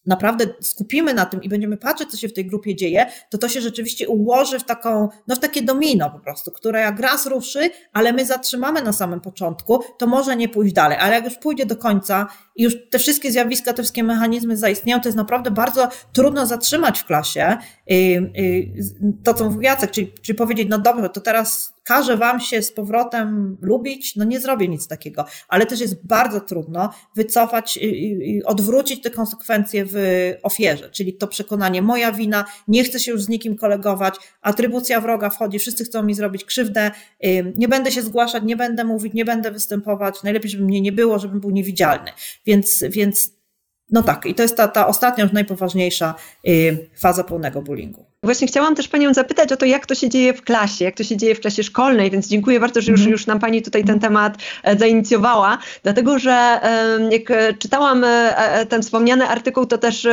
naprawdę skupimy na tym i będziemy patrzeć, co się w tej grupie dzieje, to to się rzeczywiście ułoży w taką, no w takie domino po prostu, które jak raz ruszy, ale my zatrzymamy na samym początku, to może nie pójść dalej, ale jak już pójdzie do końca i już te wszystkie zjawiska, te wszystkie mechanizmy zaistnieją, to jest naprawdę bardzo trudno zatrzymać w klasie y, y, to, co mówił Jacek, czyli, czyli powiedzieć, no dobrze, to teraz każę wam się z powrotem lubić, no nie zrobię nic takiego, ale też jest bardzo trudno wycofać i odwrócić te konsekwencje w ofierze, czyli to przekonanie, moja wina, nie chcę się już z nikim kolegować, atrybucja wroga wchodzi, wszyscy chcą mi zrobić krzywdę, nie będę się zgłaszać, nie będę mówić, nie będę występować, najlepiej, żeby mnie nie było, żebym był niewidzialny. Więc, więc no tak, i to jest ta, ta ostatnia, najpoważniejsza faza pełnego bullyingu. Właśnie chciałam też Panią zapytać o to, jak to się dzieje w klasie, jak to się dzieje w klasie szkolnej, więc dziękuję bardzo, że już, mhm. już nam Pani tutaj ten temat e, zainicjowała, dlatego że jak e, czytałam e, ten wspomniany artykuł, to też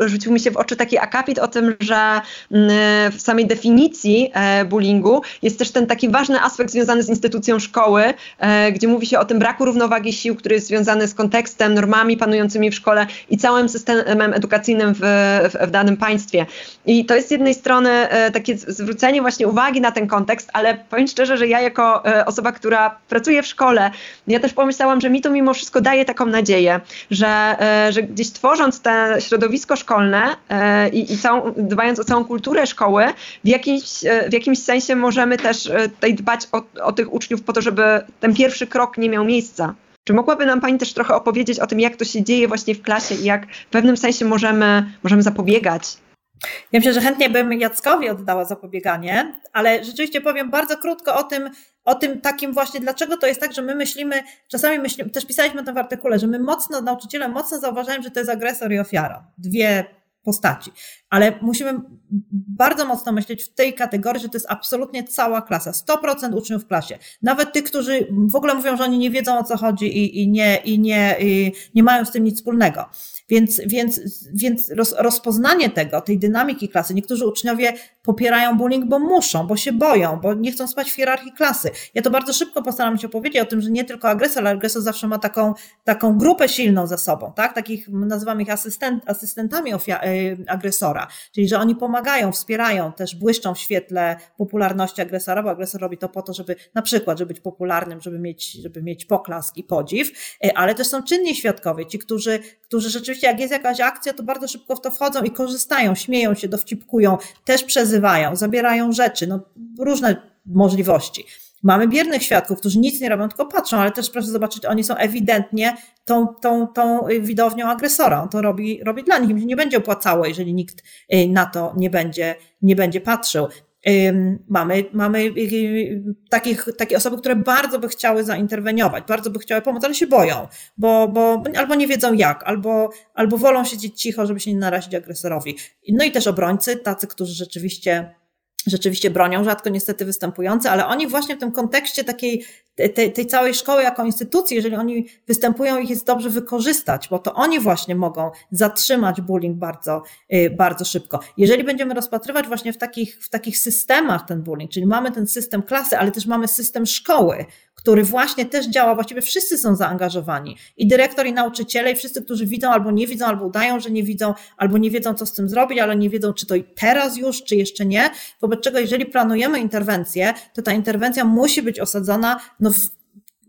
rzucił mi się w oczy taki akapit o tym, że mm, w samej definicji bullyingu jest też ten taki ważny aspekt związany z instytucją szkoły, gdzie mówi się o tym braku równowagi sił, który jest związany z kontekstem, normami panującymi w szkole i całym systemem edukacyjnym w, w, w danym państwie. I to jest jednej jednej strony e, takie zwrócenie właśnie uwagi na ten kontekst, ale powiem szczerze, że ja jako e, osoba, która pracuje w szkole, ja też pomyślałam, że mi to mimo wszystko daje taką nadzieję, że, e, że gdzieś tworząc to środowisko szkolne i, i całą, dbając o całą kulturę szkoły, w jakimś, w jakimś sensie możemy też tutaj dbać o, o tych uczniów po to, żeby ten pierwszy krok nie miał miejsca. Czy mogłaby nam Pani też trochę opowiedzieć o tym, jak to się dzieje właśnie w klasie i jak w pewnym sensie możemy, możemy zapobiegać ja myślę, że chętnie bym Jackowi oddała zapobieganie, ale rzeczywiście powiem bardzo krótko o tym, o tym takim właśnie, dlaczego to jest tak, że my myślimy, czasami myślimy, też pisaliśmy to w artykule, że my mocno, nauczyciele mocno zauważają, że to jest agresor i ofiara. Dwie postaci. Ale musimy bardzo mocno myśleć w tej kategorii, że to jest absolutnie cała klasa, 100% uczniów w klasie. Nawet tych, którzy w ogóle mówią, że oni nie wiedzą o co chodzi i, i, nie, i, nie, i nie mają z tym nic wspólnego. Więc, więc, więc roz, rozpoznanie tego, tej dynamiki klasy, niektórzy uczniowie popierają bullying, bo muszą, bo się boją, bo nie chcą spać w hierarchii klasy. Ja to bardzo szybko postaram się opowiedzieć o tym, że nie tylko agresor, ale agresor zawsze ma taką, taką grupę silną ze sobą, tak? Takich, nazywamy ich asystent, asystentami ofia- y, agresora, czyli że oni pomagają, wspierają, też błyszczą w świetle popularności agresora, bo agresor robi to po to, żeby na przykład, żeby być popularnym, żeby mieć, żeby mieć poklask i podziw, y, ale też są czynni świadkowie, ci, którzy, którzy rzeczywiście, jak jest jakaś akcja, to bardzo szybko w to wchodzą i korzystają, śmieją się, dowcipkują, też przezywają, zabierają rzeczy, no różne możliwości. Mamy biernych świadków, którzy nic nie robią, tylko patrzą, ale też proszę zobaczyć, oni są ewidentnie tą, tą, tą widownią agresora. On to robi, robi dla nich. Im się nie będzie opłacało, jeżeli nikt y, na to nie będzie, nie będzie patrzył. Mamy, mamy takich, takie osoby, które bardzo by chciały zainterweniować, bardzo by chciały pomóc, ale się boją, bo, bo albo nie wiedzą jak, albo, albo wolą siedzieć cicho, żeby się nie narazić agresorowi. No i też obrońcy, tacy, którzy rzeczywiście rzeczywiście bronią, rzadko niestety występujące, ale oni właśnie w tym kontekście takiej, tej, tej całej szkoły jako instytucji, jeżeli oni występują, ich jest dobrze wykorzystać, bo to oni właśnie mogą zatrzymać bullying bardzo, y, bardzo szybko. Jeżeli będziemy rozpatrywać właśnie w takich, w takich systemach ten bullying, czyli mamy ten system klasy, ale też mamy system szkoły, który właśnie też działa, właściwie wszyscy są zaangażowani. I dyrektor, i nauczyciele, i wszyscy, którzy widzą albo nie widzą, albo udają, że nie widzą, albo nie wiedzą, co z tym zrobić, ale nie wiedzą, czy to teraz już, czy jeszcze nie. Wobec czego, jeżeli planujemy interwencję, to ta interwencja musi być osadzona no, w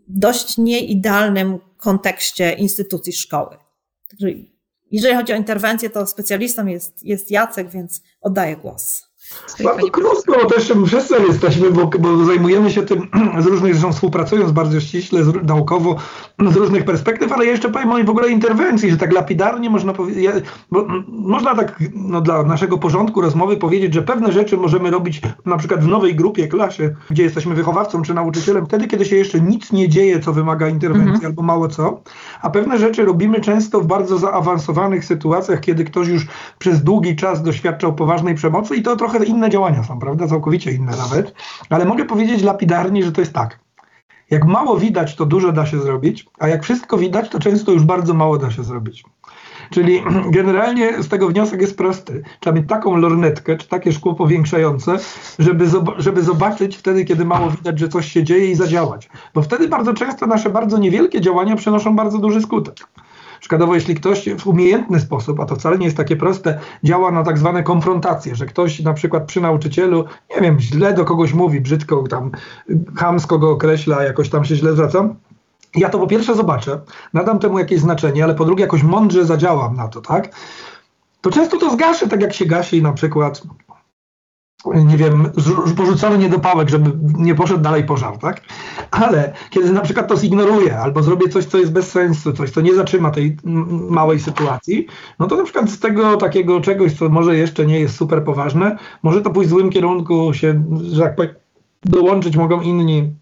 dość nieidealnym kontekście instytucji szkoły. Jeżeli chodzi o interwencję, to specjalistą jest, jest Jacek, więc oddaję głos. Bardzo krótko, bo też wszyscy jesteśmy, bo, bo, zajmujemy się tym z różnych, zresztą współpracując bardzo ściśle, z, naukowo, z różnych perspektyw, ale ja jeszcze powiem o w ogóle interwencji, że tak lapidarnie można powiedzieć, można tak no, dla naszego porządku rozmowy powiedzieć, że pewne rzeczy możemy robić na przykład w nowej grupie, klasie, gdzie jesteśmy wychowawcą czy nauczycielem, wtedy, kiedy się jeszcze nic nie dzieje, co wymaga interwencji mhm. albo mało co, a pewne rzeczy robimy często w bardzo zaawansowanych sytuacjach, kiedy ktoś już przez długi czas doświadczał poważnej przemocy i to trochę inne działania są, prawda? Całkowicie inne nawet. Ale mogę powiedzieć lapidarnie, że to jest tak. Jak mało widać, to dużo da się zrobić, a jak wszystko widać, to często już bardzo mało da się zrobić. Czyli generalnie z tego wniosek jest prosty. Trzeba mieć taką lornetkę, czy takie szkło powiększające, żeby, żeby zobaczyć wtedy, kiedy mało widać, że coś się dzieje i zadziałać. Bo wtedy bardzo często nasze bardzo niewielkie działania przynoszą bardzo duży skutek. Przykładowo, jeśli ktoś w umiejętny sposób, a to wcale nie jest takie proste, działa na tak zwane konfrontacje, że ktoś na przykład przy nauczycielu, nie wiem, źle do kogoś mówi, brzydko tam, chamsko go określa, jakoś tam się źle zwraca, ja to po pierwsze zobaczę, nadam temu jakieś znaczenie, ale po drugie jakoś mądrze zadziałam na to, tak? To często to zgaszę, tak jak się gasi na przykład nie wiem, porzucony niedopałek, żeby nie poszedł dalej pożar, tak? Ale kiedy na przykład to zignoruję albo zrobię coś, co jest bez sensu, coś, co nie zatrzyma tej małej sytuacji, no to na przykład z tego takiego czegoś, co może jeszcze nie jest super poważne, może to pójść w złym kierunku, się, że tak powiem, dołączyć mogą inni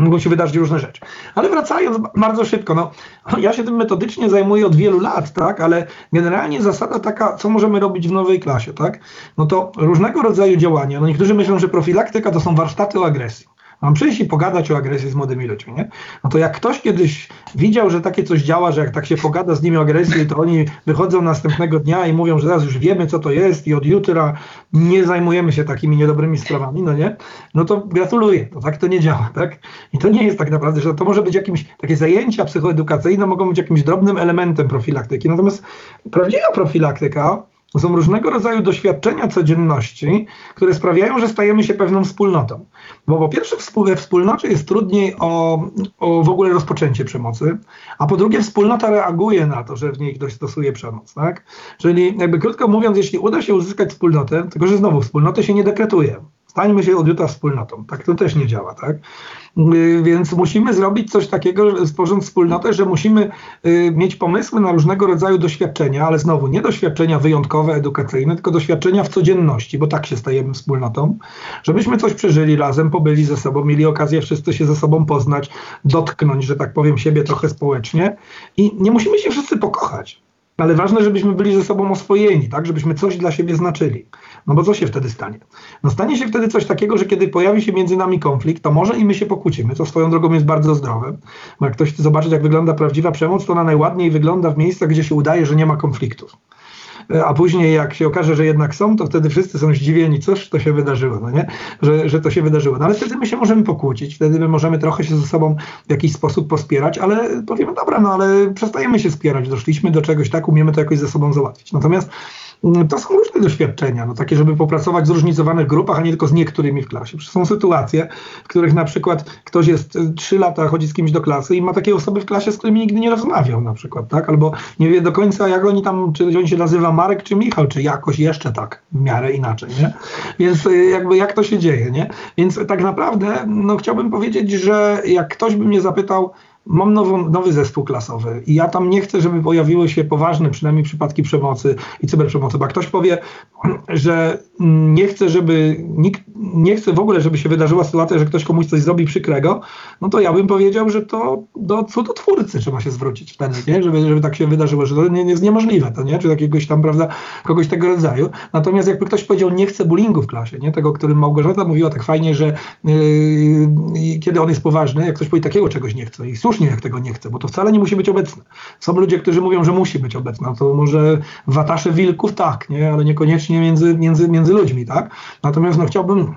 mogą się wydarzyć różne rzeczy. Ale wracając bardzo szybko, no, ja się tym metodycznie zajmuję od wielu lat, tak, ale generalnie zasada taka, co możemy robić w nowej klasie, tak, no to różnego rodzaju działania, no niektórzy myślą, że profilaktyka to są warsztaty o agresji. Mam przyjść i pogadać o agresji z młodymi ludźmi, nie? No to jak ktoś kiedyś widział, że takie coś działa, że jak tak się pogada z nimi o agresji, to oni wychodzą następnego dnia i mówią, że teraz już wiemy, co to jest i od jutra nie zajmujemy się takimi niedobrymi sprawami, no nie? No to gratuluję, to tak to nie działa, tak? I to nie jest tak naprawdę, że to może być jakimś, takie zajęcia psychoedukacyjne mogą być jakimś drobnym elementem profilaktyki, natomiast prawdziwa profilaktyka są różnego rodzaju doświadczenia codzienności, które sprawiają, że stajemy się pewną wspólnotą. Bo po pierwsze we wspólnocie jest trudniej o, o w ogóle rozpoczęcie przemocy, a po drugie wspólnota reaguje na to, że w niej ktoś stosuje przemoc. Tak? Czyli jakby krótko mówiąc, jeśli uda się uzyskać wspólnotę, tylko że znowu wspólnotę się nie dekretuje. Stańmy się od jutra wspólnotą. Tak to też nie działa, tak? Y, więc musimy zrobić coś takiego, stworząc wspólnotę, że musimy y, mieć pomysły na różnego rodzaju doświadczenia, ale znowu nie doświadczenia wyjątkowe, edukacyjne, tylko doświadczenia w codzienności, bo tak się stajemy wspólnotą, żebyśmy coś przeżyli razem, pobyli ze sobą, mieli okazję wszyscy się ze sobą poznać, dotknąć, że tak powiem, siebie trochę społecznie i nie musimy się wszyscy pokochać. Ale ważne, żebyśmy byli ze sobą oswojeni, tak, żebyśmy coś dla siebie znaczyli. No bo co się wtedy stanie? No stanie się wtedy coś takiego, że kiedy pojawi się między nami konflikt, to może i my się pokłócimy, co swoją drogą jest bardzo zdrowe. Bo jak ktoś chce zobaczyć, jak wygląda prawdziwa przemoc, to ona najładniej wygląda w miejscach, gdzie się udaje, że nie ma konfliktów. A później jak się okaże, że jednak są, to wtedy wszyscy są zdziwieni, coś to się wydarzyło, no nie? Że, że to się wydarzyło. No ale wtedy my się możemy pokłócić, wtedy my możemy trochę się ze sobą w jakiś sposób pospierać, ale powiemy, dobra, no ale przestajemy się spierać, doszliśmy do czegoś, tak, umiemy to jakoś ze sobą załatwić. Natomiast to są różne doświadczenia, no takie, żeby popracować w zróżnicowanych grupach, a nie tylko z niektórymi w klasie. Są sytuacje, w których na przykład ktoś jest y, trzy lata, chodzi z kimś do klasy i ma takie osoby w klasie, z którymi nigdy nie rozmawiał na przykład, tak? Albo nie wie do końca, jak oni tam, czy on się nazywa Marek czy Michał, czy jakoś jeszcze tak, w miarę inaczej, nie? Więc y, jakby jak to się dzieje, nie? Więc tak naprawdę, no chciałbym powiedzieć, że jak ktoś by mnie zapytał, mam nową, nowy zespół klasowy i ja tam nie chcę, żeby pojawiły się poważne przynajmniej przypadki przemocy i cyberprzemocy, bo ktoś powie, że nie chce, żeby nikt, nie chce w ogóle, żeby się wydarzyła sytuacja, że ktoś komuś coś zrobi przykrego, no to ja bym powiedział, że to do cudotwórcy trzeba się zwrócić wtedy, nie? Żeby, żeby tak się wydarzyło, że to nie, nie jest niemożliwe, to nie? Czy jakiegoś tam, prawda, kogoś tego rodzaju. Natomiast jakby ktoś powiedział, nie chce bullyingu w klasie, nie? Tego, o którym Małgorzata mówiła tak fajnie, że yy, kiedy on jest poważny, jak ktoś powie, takiego czegoś nie chce i słusznie, jak tego nie chce, bo to wcale nie musi być obecne. Są ludzie, którzy mówią, że musi być obecne, no to może watasze wilków tak, nie? Ale niekoniecznie między, między, między ludźmi, tak? Natomiast no chciałbym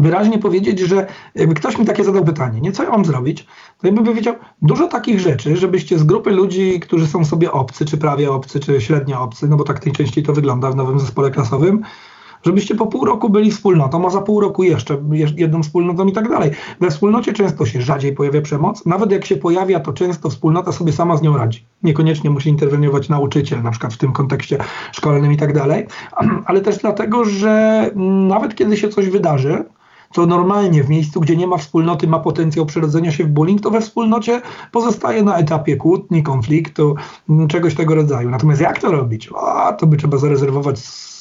wyraźnie powiedzieć, że jakby ktoś mi takie zadał pytanie, nie co ja mam zrobić, to ja bym powiedział dużo takich rzeczy, żebyście z grupy ludzi, którzy są sobie obcy, czy prawie obcy, czy średnio obcy, no bo tak najczęściej to wygląda w nowym zespole klasowym, żebyście po pół roku byli wspólnotą, a za pół roku jeszcze jedną wspólnotą i tak dalej. We wspólnocie często się rzadziej pojawia przemoc. Nawet jak się pojawia, to często wspólnota sobie sama z nią radzi. Niekoniecznie musi interweniować nauczyciel, na przykład w tym kontekście szkolnym i tak dalej, ale też dlatego, że nawet kiedy się coś wydarzy, co normalnie w miejscu, gdzie nie ma wspólnoty, ma potencjał przerodzenia się w bullying, to we wspólnocie pozostaje na etapie kłótni, konfliktu, czegoś tego rodzaju. Natomiast jak to robić? A, to by trzeba zarezerwować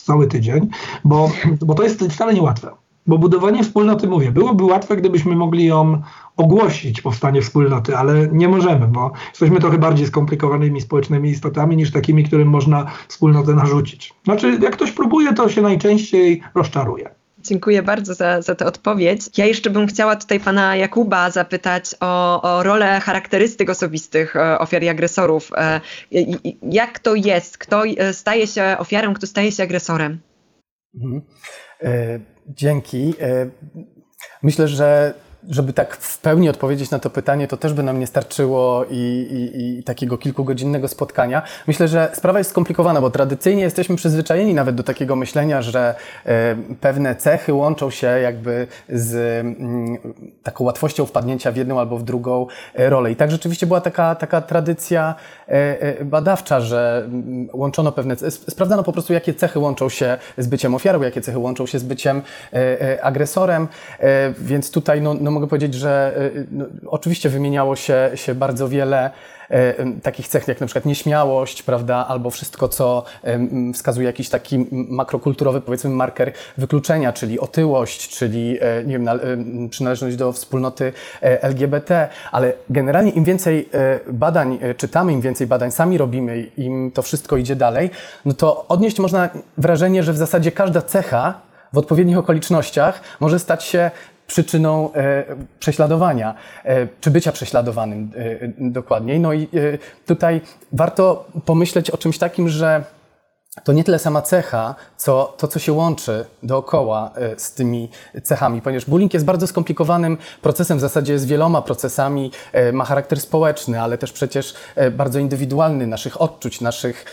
cały tydzień, bo, bo to jest wcale niełatwe. Bo budowanie wspólnoty, mówię, byłoby łatwe, gdybyśmy mogli ją ogłosić, powstanie wspólnoty, ale nie możemy, bo jesteśmy trochę bardziej skomplikowanymi społecznymi istotami niż takimi, którym można wspólnotę narzucić. Znaczy, jak ktoś próbuje, to się najczęściej rozczaruje. Dziękuję bardzo za, za tę odpowiedź. Ja jeszcze bym chciała tutaj pana Jakuba zapytać o, o rolę charakterystyk osobistych e, ofiar i agresorów. E, jak to jest? Kto e, staje się ofiarą, kto staje się agresorem? Mhm. Dzięki. Myślę, że żeby tak w pełni odpowiedzieć na to pytanie, to też by nam nie starczyło i, i, i, takiego kilkugodzinnego spotkania. Myślę, że sprawa jest skomplikowana, bo tradycyjnie jesteśmy przyzwyczajeni nawet do takiego myślenia, że e, pewne cechy łączą się jakby z mm, taką łatwością wpadnięcia w jedną albo w drugą e, rolę. I tak rzeczywiście była taka, taka tradycja e, badawcza, że mm, łączono pewne, sprawdzano po prostu, jakie cechy łączą się z byciem ofiarą, jakie cechy łączą się z byciem agresorem, więc tutaj no, no mogę powiedzieć, że y, y, no, oczywiście wymieniało się, się bardzo wiele y, takich cech, jak na przykład nieśmiałość, prawda, albo wszystko, co wskazuje jakiś taki makrokulturowy, powiedzmy, marker wykluczenia, czyli otyłość, czyli, nie wiem, przynależność do wspólnoty LGBT, ale generalnie im więcej badań czytamy, im więcej badań sami robimy, im to wszystko idzie dalej, no to odnieść można wrażenie, że w zasadzie każda cecha w odpowiednich okolicznościach może stać się przyczyną e, prześladowania, e, czy bycia prześladowanym e, dokładniej. No i tutaj warto pomyśleć o czymś takim, że to nie tyle sama cecha, co to, co się łączy dookoła e, z tymi cechami, ponieważ bullying jest bardzo skomplikowanym procesem, w zasadzie jest wieloma procesami, e, ma charakter społeczny, ale też przecież e, bardzo indywidualny, naszych odczuć, naszych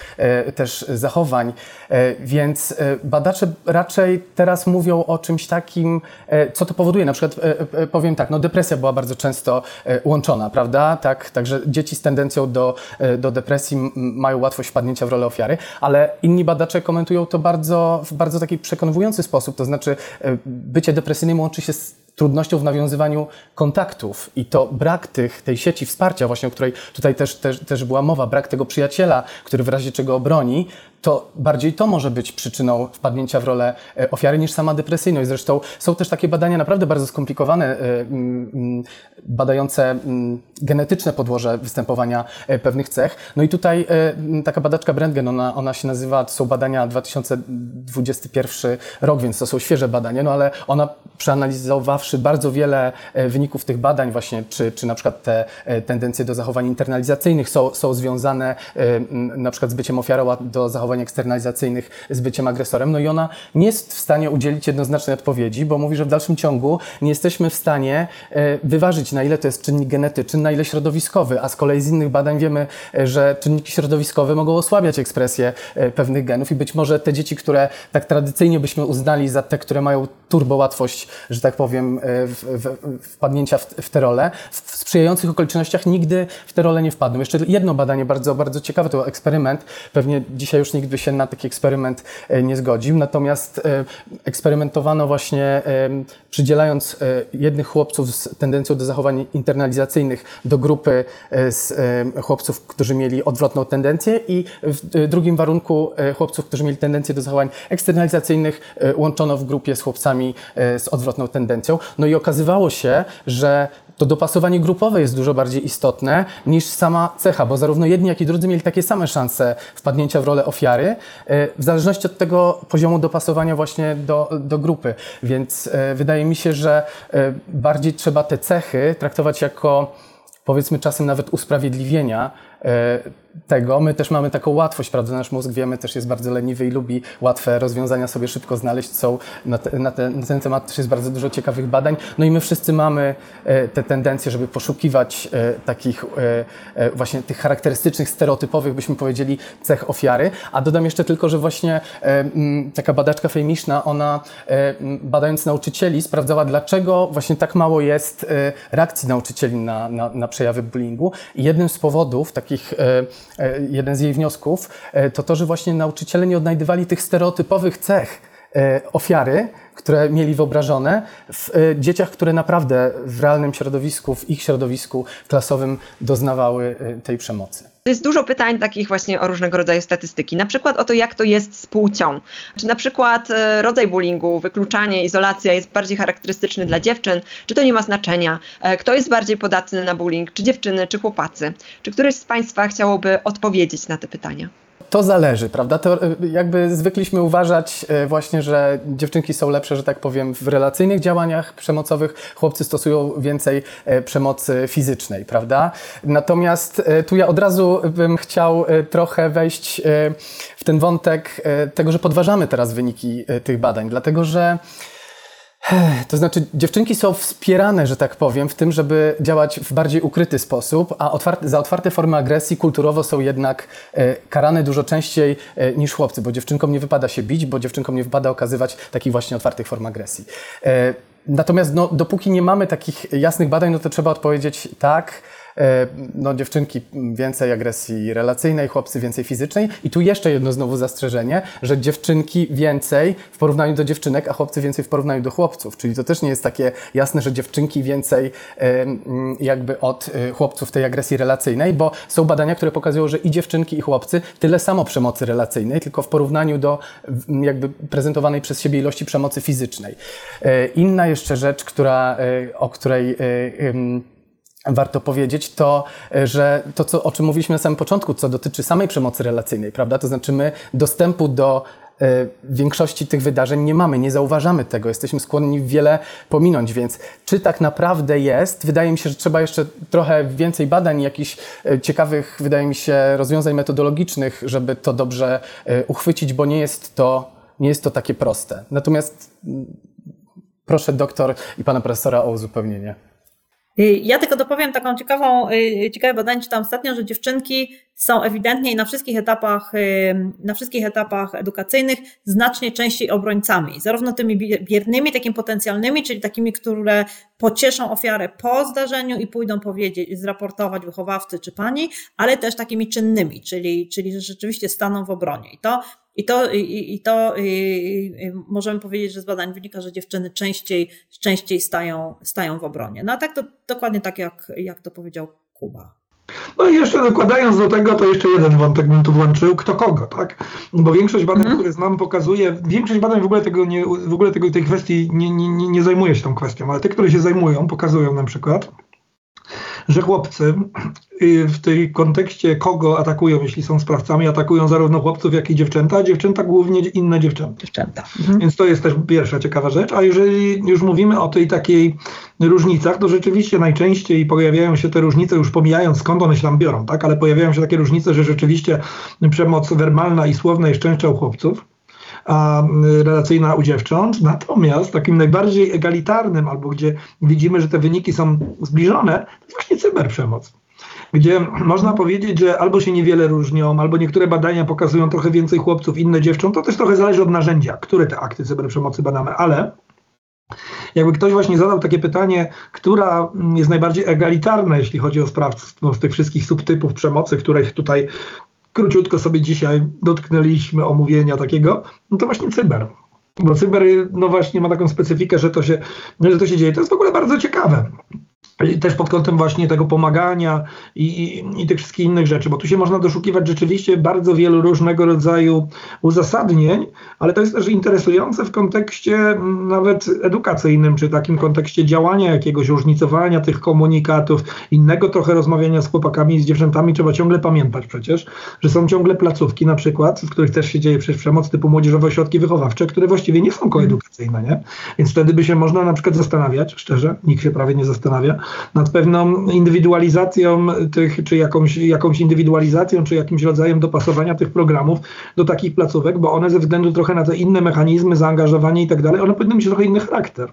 też zachowań, więc badacze raczej teraz mówią o czymś takim, co to powoduje. Na przykład powiem tak, no depresja była bardzo często łączona, prawda? Tak, także dzieci z tendencją do, do depresji mają łatwość wpadnięcia w rolę ofiary, ale inni badacze komentują to bardzo, w bardzo taki przekonujący sposób, to znaczy e, bycie depresyjnym łączy się z trudnością w nawiązywaniu kontaktów i to brak tych, tej sieci wsparcia, właśnie o której tutaj też, też, też była mowa, brak tego przyjaciela, który w razie czego obroni, to bardziej to może być przyczyną wpadnięcia w rolę e, ofiary niż sama depresyjność. Zresztą są też takie badania naprawdę bardzo skomplikowane, e, mm, mm, badające mm, genetyczne podłoże występowania e, pewnych cech. No i tutaj taka badaczka Brentgen, ona, ona się nazywa, to są badania 2021 rok, więc to są świeże badania, no ale ona przeanalizowawszy bardzo wiele wyników tych badań właśnie, czy, czy na przykład te tendencje do zachowań internalizacyjnych są, są związane na przykład z byciem ofiarą do zachowań zachowań eksternalizacyjnych z byciem agresorem. No i ona nie jest w stanie udzielić jednoznacznej odpowiedzi, bo mówi, że w dalszym ciągu nie jesteśmy w stanie e, wyważyć, na ile to jest czynnik genetyczny, na ile środowiskowy, a z kolei z innych badań wiemy, e, że czynniki środowiskowe mogą osłabiać ekspresję e, pewnych genów i być może te dzieci, które tak tradycyjnie byśmy uznali za te, które mają turbo łatwość, że tak powiem, w, w, wpadnięcia w, w te role, w sprzyjających okolicznościach nigdy w te role nie wpadną. Jeszcze jedno badanie bardzo, bardzo ciekawe, to eksperyment, pewnie dzisiaj już nikt by się na taki eksperyment e, nie zgodził. Natomiast e, eksperymentowano właśnie e, przydzielając jednych chłopców z tendencją do zachowań internalizacyjnych do grupy z chłopców, którzy mieli odwrotną tendencję i w drugim warunku chłopców, którzy mieli tendencję do zachowań eksternalizacyjnych łączono w grupie z chłopcami z odwrotną tendencją. No i okazywało się, że to dopasowanie grupowe jest dużo bardziej istotne niż sama cecha, bo zarówno jedni, jak i drudzy mieli takie same szanse wpadnięcia w rolę ofiary, e, w zależności od tego poziomu dopasowania właśnie do, do grupy. Więc e, wydaje mi się, że e, bardziej trzeba te cechy traktować jako powiedzmy czasem nawet usprawiedliwienia tego. My też mamy taką łatwość, prawda? Nasz mózg, wiemy, też jest bardzo leniwy i lubi łatwe rozwiązania sobie szybko znaleźć. Są na, te, na, na ten temat też jest bardzo dużo ciekawych badań. No i my wszyscy mamy e, te tendencje, żeby poszukiwać e, takich e, właśnie tych charakterystycznych, stereotypowych, byśmy powiedzieli, cech ofiary. A dodam jeszcze tylko, że właśnie taka badaczka Fejmiszna, ona badając nauczycieli sprawdzała, dlaczego właśnie tak mało jest reakcji nauczycieli na, na, na przejawy bullyingu. I jednym z powodów takich E, jeden z jej wniosków, e, to to, że właśnie nauczyciele nie odnajdywali tych stereotypowych cech e, ofiary, które mieli wyobrażone w dzieciach, które naprawdę w realnym środowisku, w ich środowisku klasowym doznawały tej przemocy. Jest dużo pytań takich właśnie o różnego rodzaju statystyki. Na przykład o to, jak to jest z płcią. Czy na przykład e, rodzaj bullyingu, wykluczanie, izolacja jest bardziej charakterystyczny dla dziewczyn, czy to nie ma znaczenia? E, kto jest bardziej podatny na bullying, czy dziewczyny, czy chłopacy? Czy któryś z Państwa chciałoby odpowiedzieć na te pytania? To zależy, prawda? To e, jakby zwykliśmy uważać e, właśnie, że dziewczynki są lepsze, że tak powiem, w relacyjnych działaniach przemocowych, chłopcy stosują więcej e, przemocy fizycznej, prawda? Natomiast tu ja od razu bym chciał trochę wejść w ten wątek tego, że podważamy teraz wyniki tych badań, dlatego że to znaczy, dziewczynki są wspierane, że tak powiem, w tym, żeby działać w bardziej ukryty sposób, a otwarte, za otwarte formy agresji kulturowo są jednak e, karane dużo częściej e, niż chłopcy, bo dziewczynkom nie wypada się bić, bo dziewczynkom nie wypada okazywać takich właśnie otwartych form agresji. E, natomiast no, dopóki nie mamy takich jasnych badań, no to trzeba odpowiedzieć tak no, dziewczynki więcej agresji relacyjnej, chłopcy więcej fizycznej. I tu jeszcze jedno znowu zastrzeżenie, że dziewczynki więcej w porównaniu do dziewczynek, a chłopcy więcej w porównaniu do chłopców. Czyli to też nie jest takie jasne, że dziewczynki więcej jakby od e, chłopców tej agresji relacyjnej, bo są badania, które pokazują, że i dziewczynki, i chłopcy tyle samo przemocy relacyjnej, tylko w porównaniu do jakby prezentowanej przez siebie ilości przemocy fizycznej. E, inna jeszcze rzecz, która, o której warto powiedzieć, to, e, że to, co, o czym mówiliśmy na samym początku, co dotyczy samej przemocy relacyjnej, prawda? To znaczy my dostępu do e, większości tych wydarzeń nie mamy, nie zauważamy tego, jesteśmy skłonni wiele pominąć, więc czy tak naprawdę jest? Wydaje mi się, że trzeba jeszcze trochę więcej badań, jakichś e, ciekawych, wydaje mi się, rozwiązań metodologicznych, żeby to dobrze uchwycić, bo nie jest to, nie jest to takie proste. Natomiast mm, proszę doktor i pana profesora o uzupełnienie. Y, ja tylko dopowiem taką ciekawą, y, ciekawe badanie czytam ostatnio, że dziewczynki są ewidentnie na wszystkich etapach, y, na wszystkich etapach edukacyjnych znacznie częściej obrońcami, zarówno tymi biernymi, takimi potencjalnymi, czyli takimi, które pocieszą ofiarę po zdarzeniu i pójdą powiedzieć, zraportować wychowawcy czy pani, ale też takimi czynnymi, czyli, czyli że rzeczywiście staną w obronie. I to i to, i, i to i, możemy powiedzieć, że z badań wynika, że dziewczyny częściej, częściej stają, stają w obronie. No a tak to dokładnie tak, jak, jak to powiedział Kuba. No i jeszcze dokładając do tego, to jeszcze jeden wątek bym tu włączył, kto kogo, tak? Bo większość badań, mm. które znam, pokazuje, większość badań w ogóle tego nie, w ogóle tego, tej kwestii nie, nie, nie zajmuje się tą kwestią, ale te, które się zajmują, pokazują na przykład, że chłopcy y, w tej kontekście kogo atakują, jeśli są sprawcami, atakują zarówno chłopców, jak i dziewczęta, a dziewczęta głównie inne dziewczęta. Dziewczęta. Mhm. Więc to jest też pierwsza ciekawa rzecz. A jeżeli już mówimy o tej takiej różnicach, to rzeczywiście najczęściej pojawiają się te różnice, już pomijając skąd one się tam biorą, tak? ale pojawiają się takie różnice, że rzeczywiście przemoc werbalna i słowna jest częścią u chłopców relacyjna u dziewcząt. Natomiast takim najbardziej egalitarnym, albo gdzie widzimy, że te wyniki są zbliżone, to właśnie cyberprzemoc gdzie można powiedzieć, że albo się niewiele różnią, albo niektóre badania pokazują trochę więcej chłopców, inne dziewcząt. To też trochę zależy od narzędzia, które te akty cyberprzemocy badamy, ale jakby ktoś właśnie zadał takie pytanie, która jest najbardziej egalitarna, jeśli chodzi o sprawstwo z tych wszystkich subtypów przemocy, których tutaj króciutko sobie dzisiaj dotknęliśmy omówienia takiego, no to właśnie cyber. Bo cyber, no właśnie ma taką specyfikę, że to się, że to się dzieje. To jest w ogóle bardzo ciekawe też pod kątem właśnie tego pomagania i, i, i, tych wszystkich innych rzeczy, bo tu się można doszukiwać rzeczywiście bardzo wielu różnego rodzaju uzasadnień, ale to jest też interesujące w kontekście nawet edukacyjnym, czy takim kontekście działania jakiegoś, różnicowania tych komunikatów, innego trochę rozmawiania z chłopakami i z dziewczętami. Trzeba ciągle pamiętać przecież, że są ciągle placówki na przykład, w których też się dzieje przecież przemoc typu młodzieżowe ośrodki wychowawcze, które właściwie nie są koedukacyjne, nie? Więc wtedy by się można na przykład zastanawiać, szczerze, nikt się prawie nie zastanawia, nad pewną indywidualizacją tych, czy jakąś, jakąś indywidualizacją, czy jakimś rodzajem dopasowania tych programów do takich placówek, bo one ze względu trochę na te inne mechanizmy, zaangażowanie i tak dalej, one powinny mieć trochę inny charakter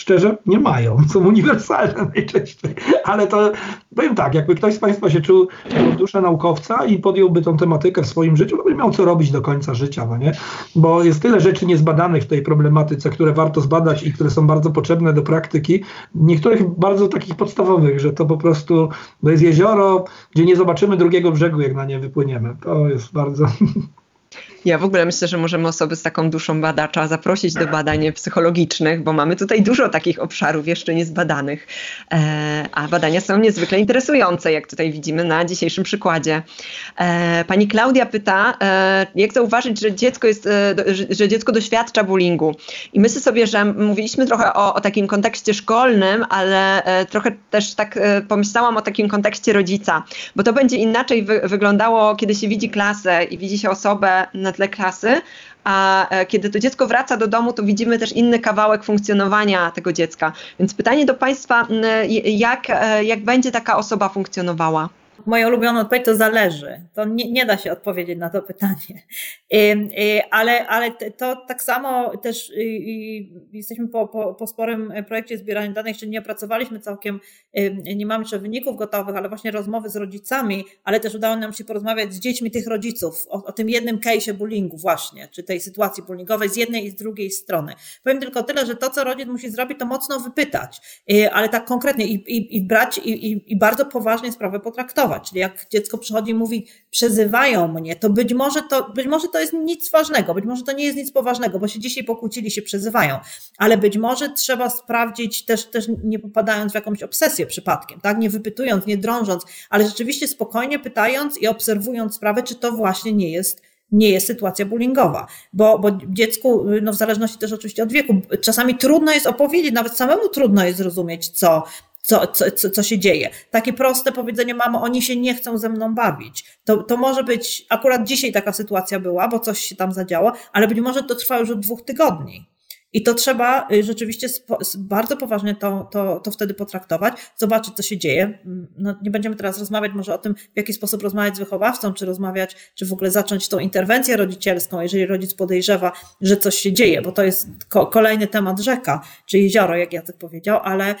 szczerze nie mają, są uniwersalne najczęściej. Ale to powiem tak, jakby ktoś z Państwa się czuł jako dusza naukowca i podjąłby tą tematykę w swoim życiu, to by miał co robić do końca życia, no nie? Bo jest tyle rzeczy niezbadanych w tej problematyce, które warto zbadać i które są bardzo potrzebne do praktyki. Niektórych bardzo takich podstawowych, że to po prostu to jest jezioro, gdzie nie zobaczymy drugiego brzegu, jak na nie wypłyniemy. To jest bardzo Ja w ogóle myślę, że możemy osoby z taką duszą badacza zaprosić do badań psychologicznych, bo mamy tutaj dużo takich obszarów jeszcze niezbadanych, e, a badania są niezwykle interesujące, jak tutaj widzimy na dzisiejszym przykładzie. E, pani Klaudia pyta, e, jak zauważyć, że dziecko, jest, że dziecko doświadcza bullyingu. I myślę sobie, że mówiliśmy trochę o, o takim kontekście szkolnym, ale trochę też tak pomyślałam o takim kontekście rodzica, bo to będzie inaczej wy wyglądało, kiedy się widzi klasę i widzi się osobę na na tle klasy, a e, kiedy to dziecko wraca do domu, to widzimy też inny kawałek funkcjonowania tego dziecka. Więc pytanie do Państwa, jak, e, jak będzie taka osoba funkcjonowała? Moja ulubiona odpowiedź to zależy. To nie, nie da się odpowiedzieć na to pytanie. Y, ale, ale to tak samo też y, y, jesteśmy po, po, po sporym projekcie zbierania danych, jeszcze nie opracowaliśmy całkiem, nie mamy jeszcze wyników gotowych, ale właśnie rozmowy z rodzicami, ale też udało nam się porozmawiać z dziećmi tych rodziców o, o tym jednym case'ie bullyingu właśnie, czy tej sytuacji bullyingowej z jednej i z drugiej strony. Powiem tylko tyle, że to, co rodzic musi zrobić, to mocno wypytać, ale tak konkretnie i, i, i brać i, i bardzo poważnie sprawę potraktować. Czyli jak dziecko przychodzi i mówi, przezywają mnie, to być może to, być może to jest nic ważnego, być może to nie jest nic poważnego, bo się dzisiaj pokłócili, się przezywają, ale być może trzeba sprawdzić, też, też nie popadając w jakąś obsesję przypadkiem, tak? Nie wypytując, nie drążąc, ale rzeczywiście spokojnie pytając i obserwując sprawę, czy to właśnie nie jest nie jest sytuacja bullyingowa, bo, bo dziecku, no w zależności też oczywiście od wieku, czasami trudno jest opowiedzieć, nawet samemu trudno jest zrozumieć, co, co, co, co się dzieje. Takie proste powiedzenie, mamo, oni się nie chcą ze mną bawić. To, to może być, akurat dzisiaj taka sytuacja była, bo coś się tam zadziało, ale być może to trwa już od dwóch tygodni. I to trzeba y, rzeczywiście bardzo poważnie to, to, to wtedy potraktować, zobaczyć, co się dzieje. Mm, no, nie będziemy teraz rozmawiać może o tym, w jaki sposób rozmawiać z wychowawcą, czy rozmawiać, czy w ogóle zacząć tą interwencję rodzicielską, jeżeli rodzic podejrzewa, że coś się dzieje, bo to jest ko kolejny temat rzeka, czy jezioro, jak Jacek powiedział, ale,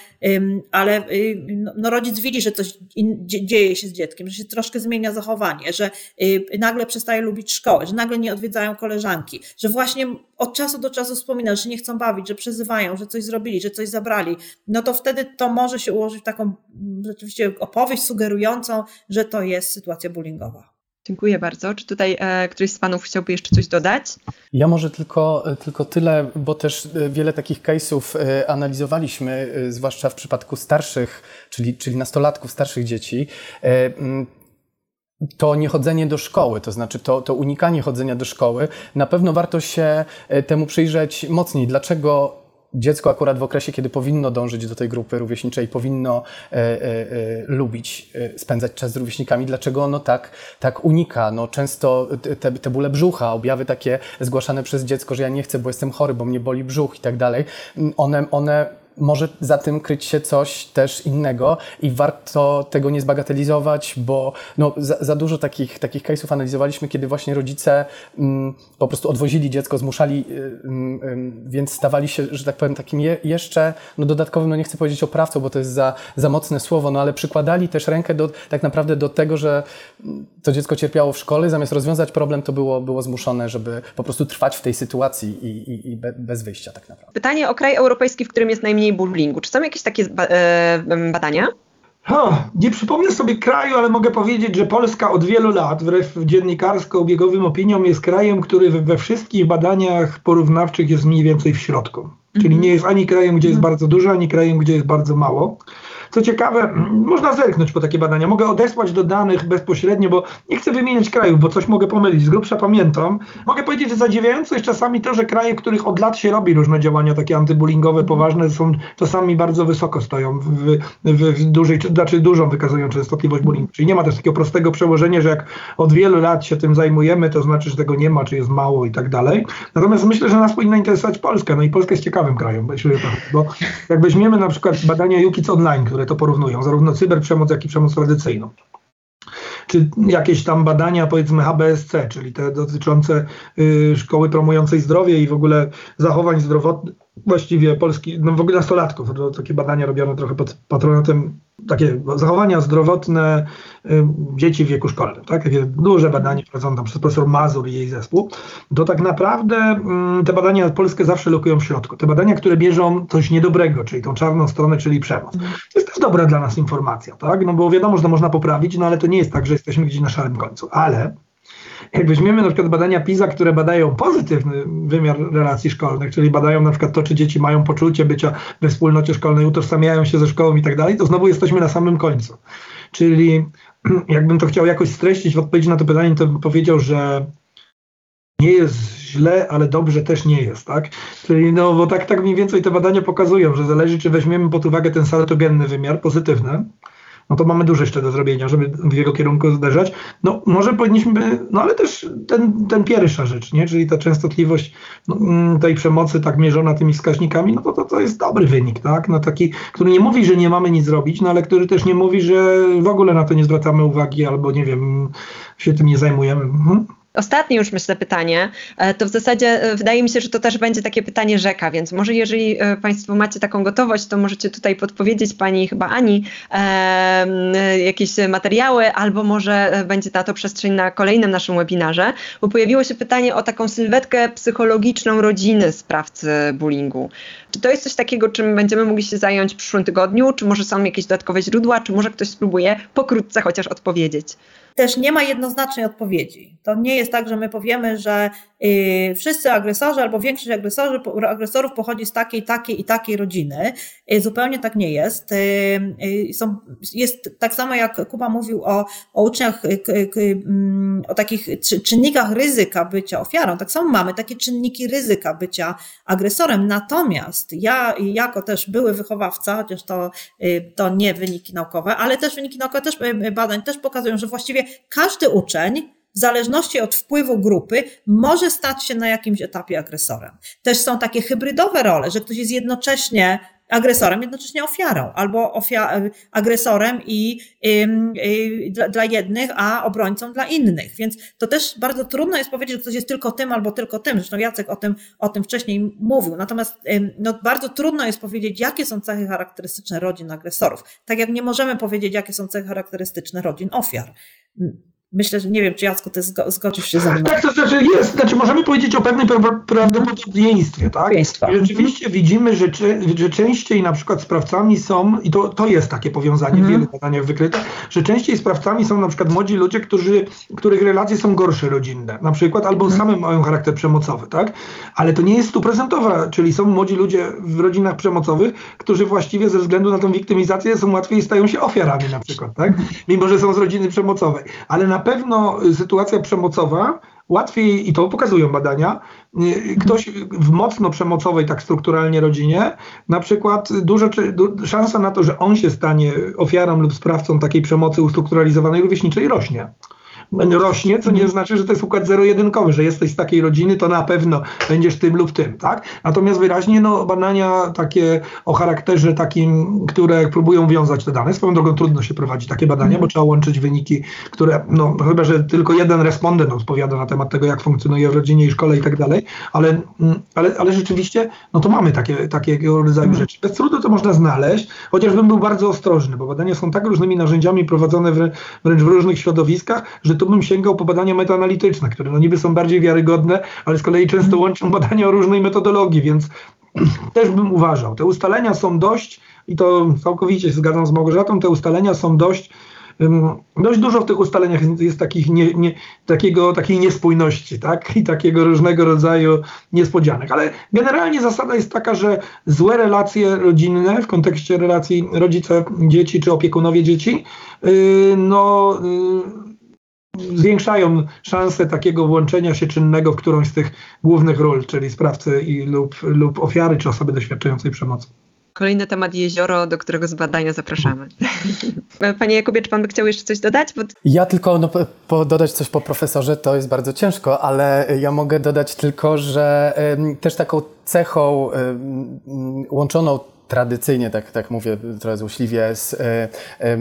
ale no, no, rodzic widzi, że coś dzieje się z dzieckiem, że się troszkę zmienia zachowanie, że y, nagle przestaje lubić szkołę, że nagle nie odwiedzają koleżanki, że właśnie od czasu do czasu wspomina, że nie chcą bawić, że przezywają, że coś zrobili, że coś zabrali, no to wtedy to może się ułożyć w taką mm, rzeczywiście opowieść sugerującą, że to jest sytuacja bullyingowa. Dziękuję bardzo. Czy tutaj e, któryś z Panów chciałby jeszcze coś dodać? Ja może tylko, e, tylko tyle, bo też e, wiele takich case'ów e, analizowaliśmy, zwłaszcza w przypadku starszych, czyli, czyli nastolatków, starszych dzieci to niechodzenie do szkoły, to znaczy to, to unikanie chodzenia do szkoły, na pewno warto się e, temu przyjrzeć mocniej. Dlaczego dziecko akurat w okresie, kiedy powinno dążyć do tej grupy rówieśniczej, powinno e, e, e, lubić e, spędzać czas z rówieśnikami, dlaczego ono tak, tak unika? No, często te, te bóle brzucha, objawy takie zgłaszane przez dziecko, że ja nie chcę, bo jestem chory, bo mnie boli brzuch i tak dalej, one, one może za tym kryć się coś też innego i warto tego nie zbagatelizować, bo no, za, za dużo takich, takich case'ów analizowaliśmy, kiedy właśnie rodzice mm, po prostu odwozili dziecko, zmuszali, y, y, więc stawali się, że tak powiem, takim je, jeszcze no, dodatkowym, no nie chcę powiedzieć oprawcą, bo to jest za, za mocne słowo, no ale przykładali też rękę do, tak naprawdę do tego, że to dziecko cierpiało w szkole, zamiast rozwiązać problem, to było, było zmuszone, żeby po prostu trwać w tej sytuacji i, i, i bez wyjścia tak naprawdę. Pytanie o kraj europejski, w którym jest najmniej bullyingu. Czy są jakieś takie e, badania? nie przypomnę sobie kraju, ale mogę powiedzieć, że Polska od wielu lat, wbrew dziennikarsko-obiegowym opiniom, jest krajem, który we wszystkich badaniach porównawczych jest mniej więcej w środku. Czyli mhm. nie jest ani krajem, gdzie jest mhm. bardzo dużo, ani krajem, gdzie jest bardzo mało. Co ciekawe, można zerknąć po takie badania. Mogę odesłać do danych bezpośrednio, bo nie chcę wymieniać krajów, bo coś mogę pomylić. Z grubsza pamiętam. Mogę powiedzieć, że zadziwiające jest czasami to, że kraje, których od lat się robi różne działania takie antybullyingowe, poważne, są czasami bardzo wysoko stoją w, w, w dużej, znaczy dużą wykazują częstotliwość bullyingu. Czyli nie ma też takiego prostego przełożenia, że jak od wielu lat się tym zajmujemy, to znaczy, że tego nie ma, czy jest mało i tak dalej. Natomiast myślę, że nas powinna interesować Polska. No i Polska jest ciekawym krajem, bo jak weźmiemy na przykład badania UKIDS Online, które to porównują, zarówno cyberprzemoc, jak i przemoc tradycyjną. Czy jakieś tam badania, powiedzmy HBSC, czyli te dotyczące y, szkoły promującej zdrowie i w ogóle zachowań zdrowotnych, właściwie Polski, no w ogóle nastolatków, to takie badania robione trochę pod patronatem takie zachowania zdrowotne y, dzieci w wieku szkolnym, tak? Takie duże badanie prowadzone tam przez profesor Mazur i jej zespół, to tak naprawdę mm, te badania polskie zawsze lokują w środku. Te badania, które bierzą coś niedobrego, czyli tą czarną stronę, czyli przemoc. To jest też dobra dla nas informacja, tak? No bo wiadomo, że to można poprawić, no ale to nie jest tak, że jesteśmy gdzieś na szarym końcu. Ale jak weźmiemy na przykład badania PISA, które badają pozytywny wymiar relacji szkolnych, czyli badają na przykład to, czy dzieci mają poczucie bycia we wspólnocie szkolnej, utożsamiają się ze szkołą i tak dalej, to znowu jesteśmy na samym końcu. Czyli jakbym to chciał jakoś streścić w odpowiedzi na to pytanie, to bym powiedział, że nie jest źle, ale dobrze też nie jest, tak? Czyli no, bo tak, tak mniej więcej te badania pokazują, że zależy, czy weźmiemy pod uwagę ten salatogenny wymiar, pozytywny, no to mamy dużo jeszcze do zrobienia, żeby w jego kierunku zderzać. No może powinniśmy, no ale też ten, ten pierwsza rzecz, nie? czyli ta częstotliwość no, mm, tej przemocy tak mierzona tymi wskaźnikami, no to, to, to jest dobry wynik, tak? No taki, który nie mówi, że nie mamy nic zrobić, no ale który też nie mówi, że w ogóle na to nie zwracamy uwagi albo nie wiem, się tym nie zajmujemy. Mhm. Ostatnie już myślę pytanie, e, to w zasadzie e, wydaje mi się, że to też będzie takie pytanie rzeka, więc może jeżeli e, Państwo macie taką gotowość, to możecie tutaj podpowiedzieć Pani chyba Ani e, jakieś materiały, albo może będzie na to przestrzeń na kolejnym naszym webinarze, bo pojawiło się pytanie o taką sylwetkę psychologiczną rodziny sprawcy bullyingu. Czy to jest coś takiego, czym będziemy mogli się zająć w przyszłym tygodniu, czy może są jakieś dodatkowe źródła, czy może ktoś spróbuje pokrótce chociaż odpowiedzieć? też nie ma jednoznacznej odpowiedzi. To nie jest tak, że my powiemy, że y, wszyscy agresorzy albo większość agresorzy, agresorów pochodzi z takiej, takiej i takiej rodziny. Y, zupełnie tak nie jest. Y, są, jest tak samo jak Kuba mówił o, o uczniach, mm, o takich czynnikach ryzyka bycia ofiarą. Tak samo mamy takie czynniki ryzyka bycia agresorem. Natomiast ja, jako też były wychowawca, chociaż to, to nie wyniki naukowe, ale też wyniki naukowe też badań też pokazują, że właściwie każdy uczeń w zależności od wpływu grupy, może stać się na jakimś etapie agresorem. Też są takie hybrydowe role, że ktoś jest jednocześnie agresorem, jednocześnie ofiarą, albo ofia- agresorem i y, dla, dla, jednych, a obrońcą dla innych. Więc to też bardzo trudno jest powiedzieć, że ktoś jest tylko tym albo tylko tym. Zresztą Jacek o tym, o tym wcześniej mówił. Natomiast no, bardzo trudno jest powiedzieć, jakie są cechy charakterystyczne rodzin agresorów. Tak jak nie możemy powiedzieć, jakie są cechy charakterystyczne rodzin ofiar. Myślę, że nie wiem, czy Jacku, ty zgodzisz się ze mną. Tak, to znaczy jest, znaczy możemy powiedzieć o pewnym prawdopodobieństwie, tak? Rzeczywiście widzimy, że, że częściej na przykład sprawcami są, i to, to jest takie powiązanie mm. w wielu badaniach wykryte, że częściej sprawcami są na przykład młodzi ludzie, którzy, których relacje są gorsze rodzinne, na przykład, albo mm. same mają charakter przemocowy, tak? Ale to nie jest stuprocentowa, czyli są młodzi ludzie w rodzinach przemocowych, którzy właściwie ze względu na tą wiktymizację są łatwiej stają się ofiarami na przykład, tak? Mimo, że są z rodziny przemocowej. Ale na pewno sytuacja przemocowa łatwiej, i to pokazują badania, ktoś w mocno przemocowej, tak strukturalnie rodzinie, na przykład duża szansa na to, że on się stanie ofiarą lub sprawcą takiej przemocy ustrukturalizowanej rówieśniczej rośnie rośnie, co nie znaczy, że to jest układ zero-jedynkowy, że jesteś z takiej rodziny, to na pewno będziesz tym lub tym, tak? Natomiast wyraźnie no, badania takie o charakterze takim, które próbują wiązać te dane, swoją drogą trudno się prowadzi takie badania, bo trzeba łączyć wyniki, które, no chyba, że tylko jeden respondent odpowiada na temat tego, jak funkcjonuje w rodzinie i szkole i tak dalej, ale, mm, ale, ale rzeczywiście, no to mamy takie, takiego rodzaju mhm. rzeczy. Bez trudu to można znaleźć, chociażbym był bardzo ostrożny, bo badania są tak różnymi narzędziami prowadzone wręcz w różnych środowiskach, że tu bym sięgał po badania metaanalityczne, które no niby są bardziej wiarygodne, ale z kolei często mhm. łączą badania o różnej metodologii, więc też bym uważał. Te ustalenia są dość, i to całkowicie się zgadzam z Małgorzatą, te ustalenia są dość Dość dużo w tych ustaleniach jest takich nie, nie, takiego, takiej niespójności tak? i takiego różnego rodzaju niespodzianek. Ale generalnie zasada jest taka, że złe relacje rodzinne w kontekście relacji rodzice-dzieci czy opiekunowie dzieci, y, no y, zwiększają szanse takiego włączenia się czynnego w którąś z tych głównych ról, czyli sprawcy i, lub, lub ofiary, czy osoby doświadczającej przemocy. Kolejny temat jezioro, do którego z badania zapraszamy. Panie Jakubie, czy pan by chciał jeszcze coś dodać? Bo... Ja tylko no, po, dodać coś po profesorze to jest bardzo ciężko, ale ja mogę dodać tylko, że y, też taką cechą y, y, łączoną tradycyjnie, tak, tak mówię trochę złośliwie, z e, e,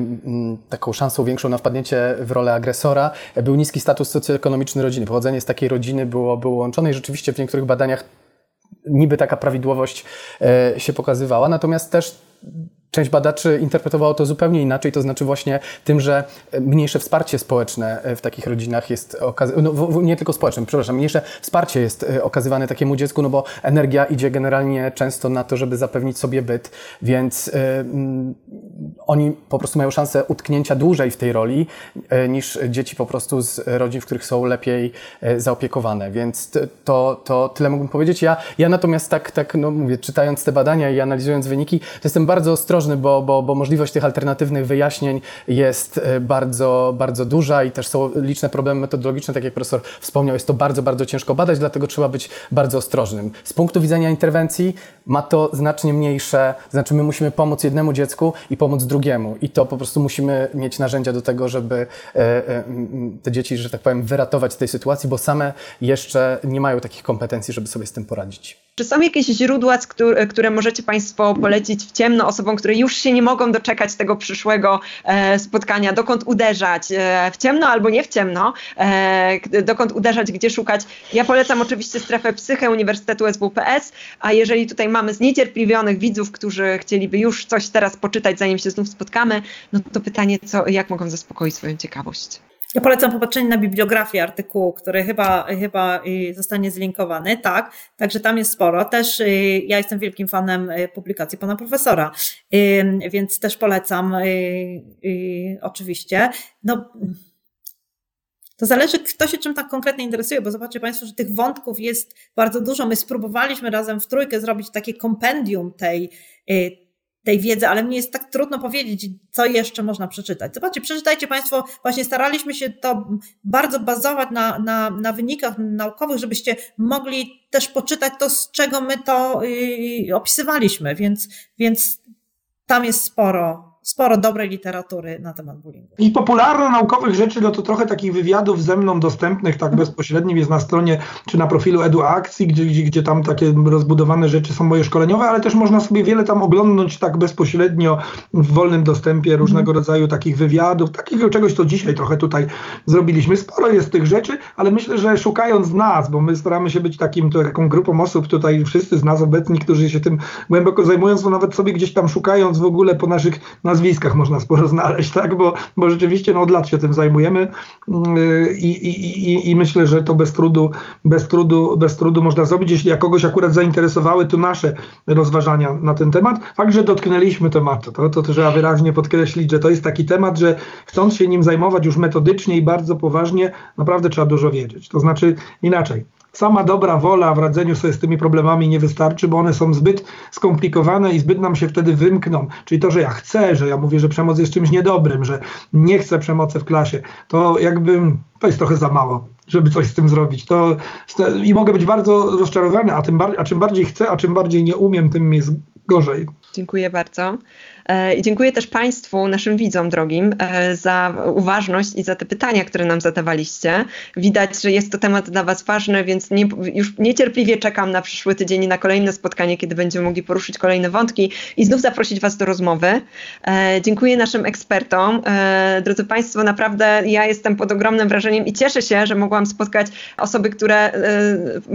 taką szansą większą na wpadnięcie w rolę agresora, był niski status socjoekonomiczny rodziny. Pochodzenie z takiej rodziny było, było łączone i rzeczywiście w niektórych badaniach niby taka prawidłowość e, się pokazywała, natomiast też Część badaczy interpretowało to zupełnie inaczej, to znaczy właśnie tym, że mniejsze wsparcie społeczne w takich rodzinach jest okazywane, no, nie tylko społeczne, przepraszam, mniejsze wsparcie jest e, okazywane takiemu dziecku, no bo energia idzie generalnie często na to, żeby zapewnić sobie byt, więc y, y, oni po prostu mają szansę utknięcia dłużej w tej roli y, niż dzieci po prostu z rodzin, w których są lepiej zaopiekowane, więc to, to tyle mógłbym powiedzieć. Ja, ja natomiast tak, tak, no mówię, czytając te badania i analizując wyniki, to jestem bardzo ostrożny ostrożny, bo, bo, bo możliwość tych alternatywnych wyjaśnień jest e, bardzo, bardzo duża i też są liczne problemy metodologiczne, tak jak profesor wspomniał, jest to bardzo, bardzo ciężko badać, dlatego trzeba być bardzo ostrożnym. Z punktu widzenia interwencji ma to znacznie mniejsze, znaczy my musimy pomóc jednemu dziecku i pomóc drugiemu i to po prostu musimy mieć narzędzia do tego, żeby e, e, te dzieci, że tak powiem, wyratować z tej sytuacji, bo same jeszcze nie mają takich kompetencji, żeby sobie z tym poradzić. Czy są jakieś źródła, które możecie Państwo polecić w ciemno osobom, które już się nie mogą doczekać tego przyszłego e, spotkania, dokąd uderzać, e, w ciemno albo nie w ciemno, e, dokąd uderzać, gdzie szukać? Ja polecam oczywiście strefę psychę Uniwersytetu SWPS, a jeżeli tutaj mamy zniecierpliwionych widzów, którzy chcieliby już coś teraz poczytać, zanim się znów spotkamy, no to pytanie, co, jak mogą zaspokoić swoją ciekawość? Ja polecam popatrzenie na bibliografię artykułu, który chyba, chyba y, zostanie zlinkowany, tak, także tam jest sporo. Też y, ja jestem wielkim fanem y, publikacji pana profesora, więc też polecam oczywiście. No, to zależy, kto się czym tak konkretnie interesuje, bo zobaczcie Państwo, że tych wątków jest bardzo dużo. My spróbowaliśmy razem w trójkę zrobić takie kompendium tej, tej wiedzy, ale mnie jest tak trudno powiedzieć, co jeszcze można przeczytać. Zobaczcie, przeczytajcie Państwo, właśnie staraliśmy się to bardzo bazować na, na, na wynikach naukowych, żebyście mogli też poczytać to, z czego my to yy, opisywaliśmy, więc, więc tam jest sporo, sporo dobrej literatury na temat bullyingu. I popularno-naukowych rzeczy, no to trochę takich wywiadów ze mną dostępnych tak bezpośrednio jest na stronie, czy na profilu EduAkcji, gdzie, gdzie, gdzie tam takie rozbudowane rzeczy są moje szkoleniowe, ale też można sobie wiele tam oglądnąć tak bezpośrednio w wolnym dostępie różnego rodzaju takich wywiadów, takiego czegoś, co dzisiaj trochę tutaj zrobiliśmy. Sporo jest tych rzeczy, ale myślę, że szukając nas, bo my staramy się być takim, taką grupą osób tutaj, wszyscy z nas obecni, którzy się tym głęboko zajmują, to nawet sobie gdzieś tam szukając w ogóle po naszych nazwiskach, nazwiskach można sporo znaleźć, tak? bo, bo rzeczywiście no, od lat się tym zajmujemy yy, i, i, i, i myślę, że to bez trudu, bez, trudu, bez trudu można zrobić. Jeśli jak kogoś akurat zainteresowały tu nasze rozważania na ten temat, fakt, że dotknęliśmy tematu, to, to trzeba wyraźnie podkreślić, że to jest taki temat, że chcąc się nim zajmować już metodycznie i bardzo poważnie, naprawdę trzeba dużo wiedzieć. To znaczy inaczej sama dobra wola w radzeniu sobie z tymi problemami nie wystarczy, bo one są zbyt skomplikowane i zbyt nam się wtedy wymkną. Czyli to, że ja chcę, że ja mówię, że przemoc jest czymś niedobrym, że nie chcę przemocy w klasie, to jakby to jest trochę za mało żeby coś z tym zrobić. To, I mogę być bardzo rozczarowany, a, tym bar- a czym bardziej chcę, a czym bardziej nie umiem, tym jest gorzej. Dziękuję bardzo. E, I dziękuję też Państwu, naszym widzom drogim, e, za uważność i za te pytania, które nam zadawaliście. Widać, że jest to temat dla Was ważny, więc nie, już niecierpliwie czekam na przyszły tydzień i na kolejne spotkanie, kiedy będziemy mogli poruszyć kolejne wątki i znów zaprosić Was do rozmowy. E, dziękuję naszym ekspertom. Drodzy Państwo, naprawdę ja jestem pod ogromnym wrażeniem i cieszę się, że mogłam spotkać osoby, które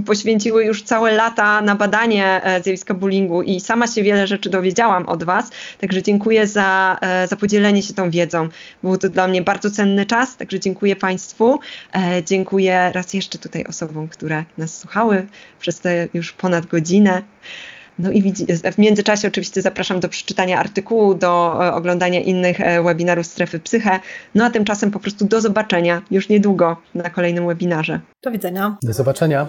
poświęciły już całe lata na badanie zjawiska bullyingu i sama się wiele rzeczy dowiedziałam od Was. Także dziękuję za, e, za podzielenie się tą wiedzą. Był to dla mnie bardzo cenny czas, także dziękuję Państwu. E, dziękuję raz jeszcze tutaj osobom, które nas słuchały przez te już ponad godzinę. No i w międzyczasie oczywiście zapraszam do przeczytania artykułu, do e, oglądania innych webinarów Strefy Psyche. No a tymczasem po prostu do zobaczenia już niedługo na kolejnym webinarze. Do widzenia. Do zobaczenia.